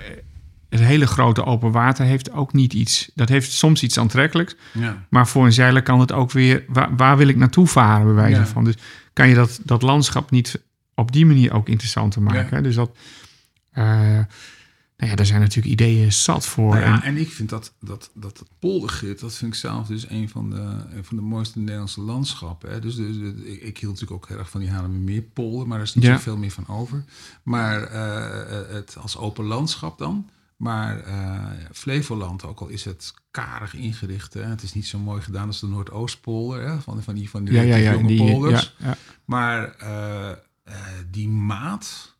het hele grote open water heeft ook niet iets... Dat heeft soms iets aantrekkelijks. Ja. Maar voor een zeiler kan het ook weer... Waar, waar wil ik naartoe varen, bij wijze Ja. van? Dus kan je dat, dat landschap niet op die manier ook interessanter maken? Ja. Dus dat... eh, nou ja, daar zijn natuurlijk ideeën zat voor. Nou ja, En- en ik vind dat, dat, dat, dat poldergrit, dat vind ik zelf dus een van de, een van de mooiste Nederlandse landschappen. Hè. Dus, dus, dus ik, ik hield natuurlijk ook heel erg van die Haarlemmermeerpolder, maar daar is niet zoveel meer van over. Maar eh, het als open landschap dan. Maar eh, Flevoland, ook al is het karig ingericht, hè, het is niet zo mooi gedaan als de Noordoostpolder, hè, van, van die, van die ja, ja, ja, jonge die, polders. Maar eh, eh, die maat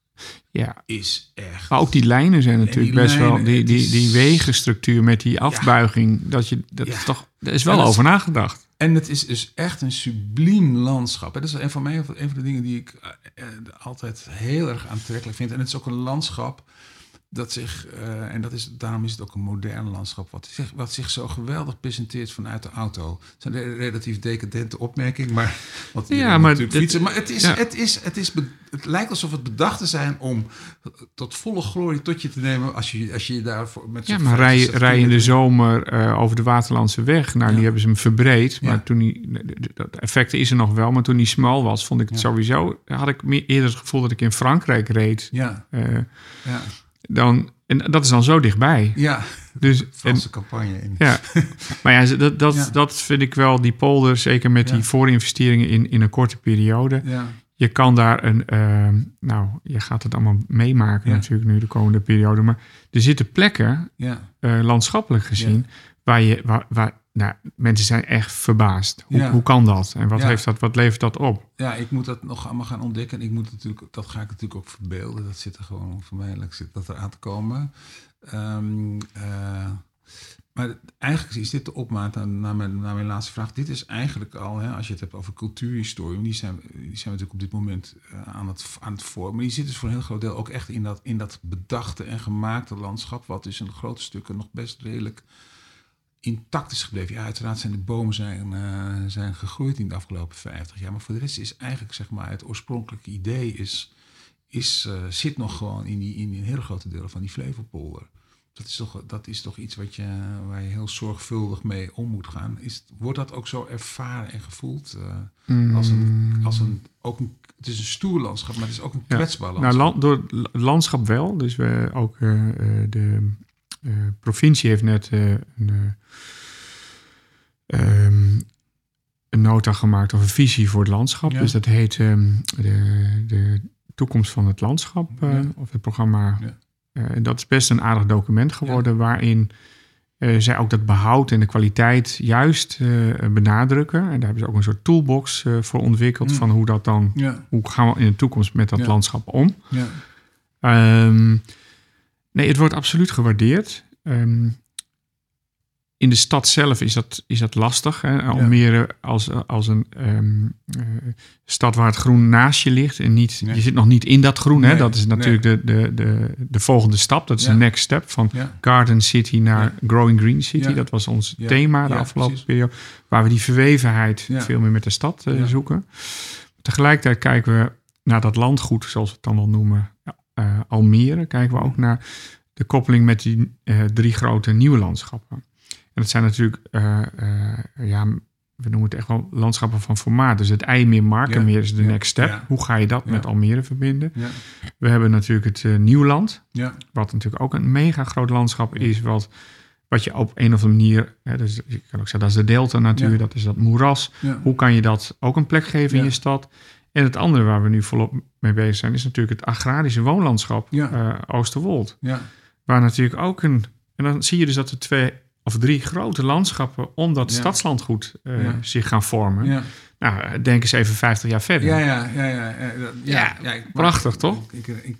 ja. is echt... Maar ook die lijnen zijn natuurlijk best wel... Die, die, die wegenstructuur met die afbuiging... Dat je, dat is toch... Daar is wel is- over nagedacht. En het is dus echt een subliem landschap. hè. Dat is een van, mij, een van de dingen die ik altijd heel erg aantrekkelijk vind. En het is ook een landschap dat zich, eh, en dat is, daarom is het ook een modern landschap, wat zich, wat zich zo geweldig presenteert vanuit de auto. Het is een relatief decadente opmerking, maar, want Ja, maar natuurlijk dit- fietsen. Maar het, is, ja. het, is, het, is, het lijkt alsof het bedacht te zijn om tot volle glorie tot je te nemen als je, als je daarvoor met Ja, maar 50, rij, 60 rij in de zomer eh, over de Waterlandse weg. Nou, Ja. die hebben ze hem verbreed. Maar Ja. toen die... Dat effect is er nog wel. Maar toen die smal was, vond ik het sowieso... Had ik meer, eerder het gevoel dat ik in Frankrijk reed. Ja, eh, ja, dan, en dat is dan zo dichtbij. ja. Dus, en, Franse campagne in. Ja, maar ja, dat, dat, Ja. dat vind ik wel, die polder, zeker met Ja. die voorinvesteringen in, in een korte periode. Ja. Je kan daar een, eh, nou, je gaat het allemaal meemaken natuurlijk nu de komende periode. Maar er zitten plekken, Ja, eh, landschappelijk gezien, waar je, waar, waar nou, mensen zijn echt verbaasd. Hoe, Ja. hoe kan dat? En wat, Ja. heeft dat, wat levert dat op? ja, ik moet dat nog allemaal gaan ontdekken. En ik moet natuurlijk, dat ga ik natuurlijk ook verbeelden. Dat zit er gewoon voor mij zit dat er aan te komen. Ehm, eh, maar eigenlijk is dit de opmaat naar, naar, mijn, naar mijn laatste vraag. Dit is eigenlijk al, hè, als je het hebt over cultuurhistorie, die zijn, die zijn we natuurlijk op dit moment eh, aan, het, aan het vormen. Maar die zit dus voor een heel groot deel ook echt in dat, in dat bedachte en gemaakte landschap, wat dus in grote stukken nog best redelijk intact is gebleven. Ja, uiteraard zijn de bomen zijn, eh, zijn gegroeid in de afgelopen 50 jaar. Maar voor de rest is eigenlijk, zeg maar, het oorspronkelijke idee is, is, uh, zit nog gewoon in, die, in een hele grote delen van die Flevopolder. Dat is toch, dat is toch iets wat je, waar je heel zorgvuldig mee om moet gaan. Is, wordt dat ook zo ervaren en gevoeld? Uh, als een, als een, ook een, het is een stoer landschap, maar het is ook een kwetsbaar nou, landschap. Nou, land, door landschap wel. Dus we ook uh, de provincie heeft net een, um, een nota gemaakt of een visie voor het landschap. Ja. Dus dat heet um, de, de toekomst van het landschap, of het programma. Ja. Uh, dat is best een aardig document geworden, waarin uh, zij ook dat behoud en de kwaliteit juist benadrukken. En daar hebben ze ook een soort toolbox voor ontwikkeld Mm. van hoe dat dan, Ja. hoe gaan we in de toekomst met dat Ja. landschap om. Ja. Ehm, nee, het wordt absoluut gewaardeerd. Ehm, in de stad zelf is dat, is dat lastig. Hè? Almere als, als een ehm, eh, stad waar het groen naast je ligt. En niet, Nee. je zit nog niet in dat groen. Hè? Dat is natuurlijk de, de, de, de volgende stap. Dat is Ja. de next step. Van Ja. Garden City naar Growing Green City. Dat was ons thema de afgelopen precies. periode. Waar we die verwevenheid veel meer met de stad eh, zoeken. Tegelijkertijd kijken we naar dat landgoed, zoals we het dan wel noemen, Almere. Kijken we ook naar de koppeling met die eh, drie grote nieuwe landschappen. En dat zijn natuurlijk, eh, eh, ja, we noemen het echt wel landschappen van formaat. Dus het IJmeer, Markenmeer Ja, is de ja, next step. ja. Hoe ga je dat met Almere verbinden? Ja. We hebben natuurlijk het Nieuwland, Ja. wat natuurlijk ook een mega groot landschap is, wat, wat je op een of andere manier, hè, dus je kan ook zeggen dat is de delta natuur, Ja. dat is dat moeras. Ja. Hoe kan je dat ook een plek geven in je stad? En het andere waar we nu volop mee bezig zijn, is natuurlijk het agrarische woonlandschap Ja. eh, Oosterwold. Ja. Waar natuurlijk ook een. En dan zie je dus dat er twee of drie grote landschappen om dat Ja. stadslandgoed eh, zich gaan vormen. Ja. Nou, denk eens even 50 jaar verder. Ja, ja, ja, ja, ja, prachtig, toch? Ik, ik,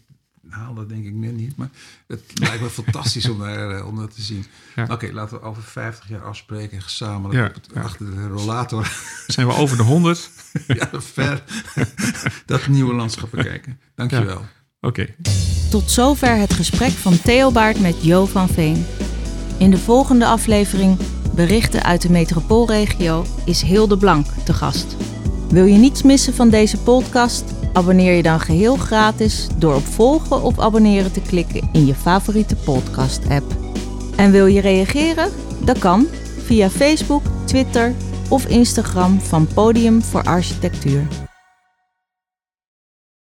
dat denk ik net niet, maar het lijkt me fantastisch om, daar, eh, om dat te zien. Ja. Oké, laten we over 50 jaar afspreken, gezamenlijk Ja, op het, ja. achter de rollator, Zijn we over de 100? ja, ver, dat nieuwe landschap bekijken. Dankjewel. Oké. Tot zover het gesprek van Theobaard met Jo van Veen. In de volgende aflevering Berichten uit de metropoolregio is Hilde Blank te gast. Wil je niets missen van deze podcast? Abonneer je dan geheel gratis door op volgen of abonneren te klikken in je favoriete podcast-app. En wil je reageren? Dat kan via Facebook, Twitter of Instagram van Podium voor Architectuur.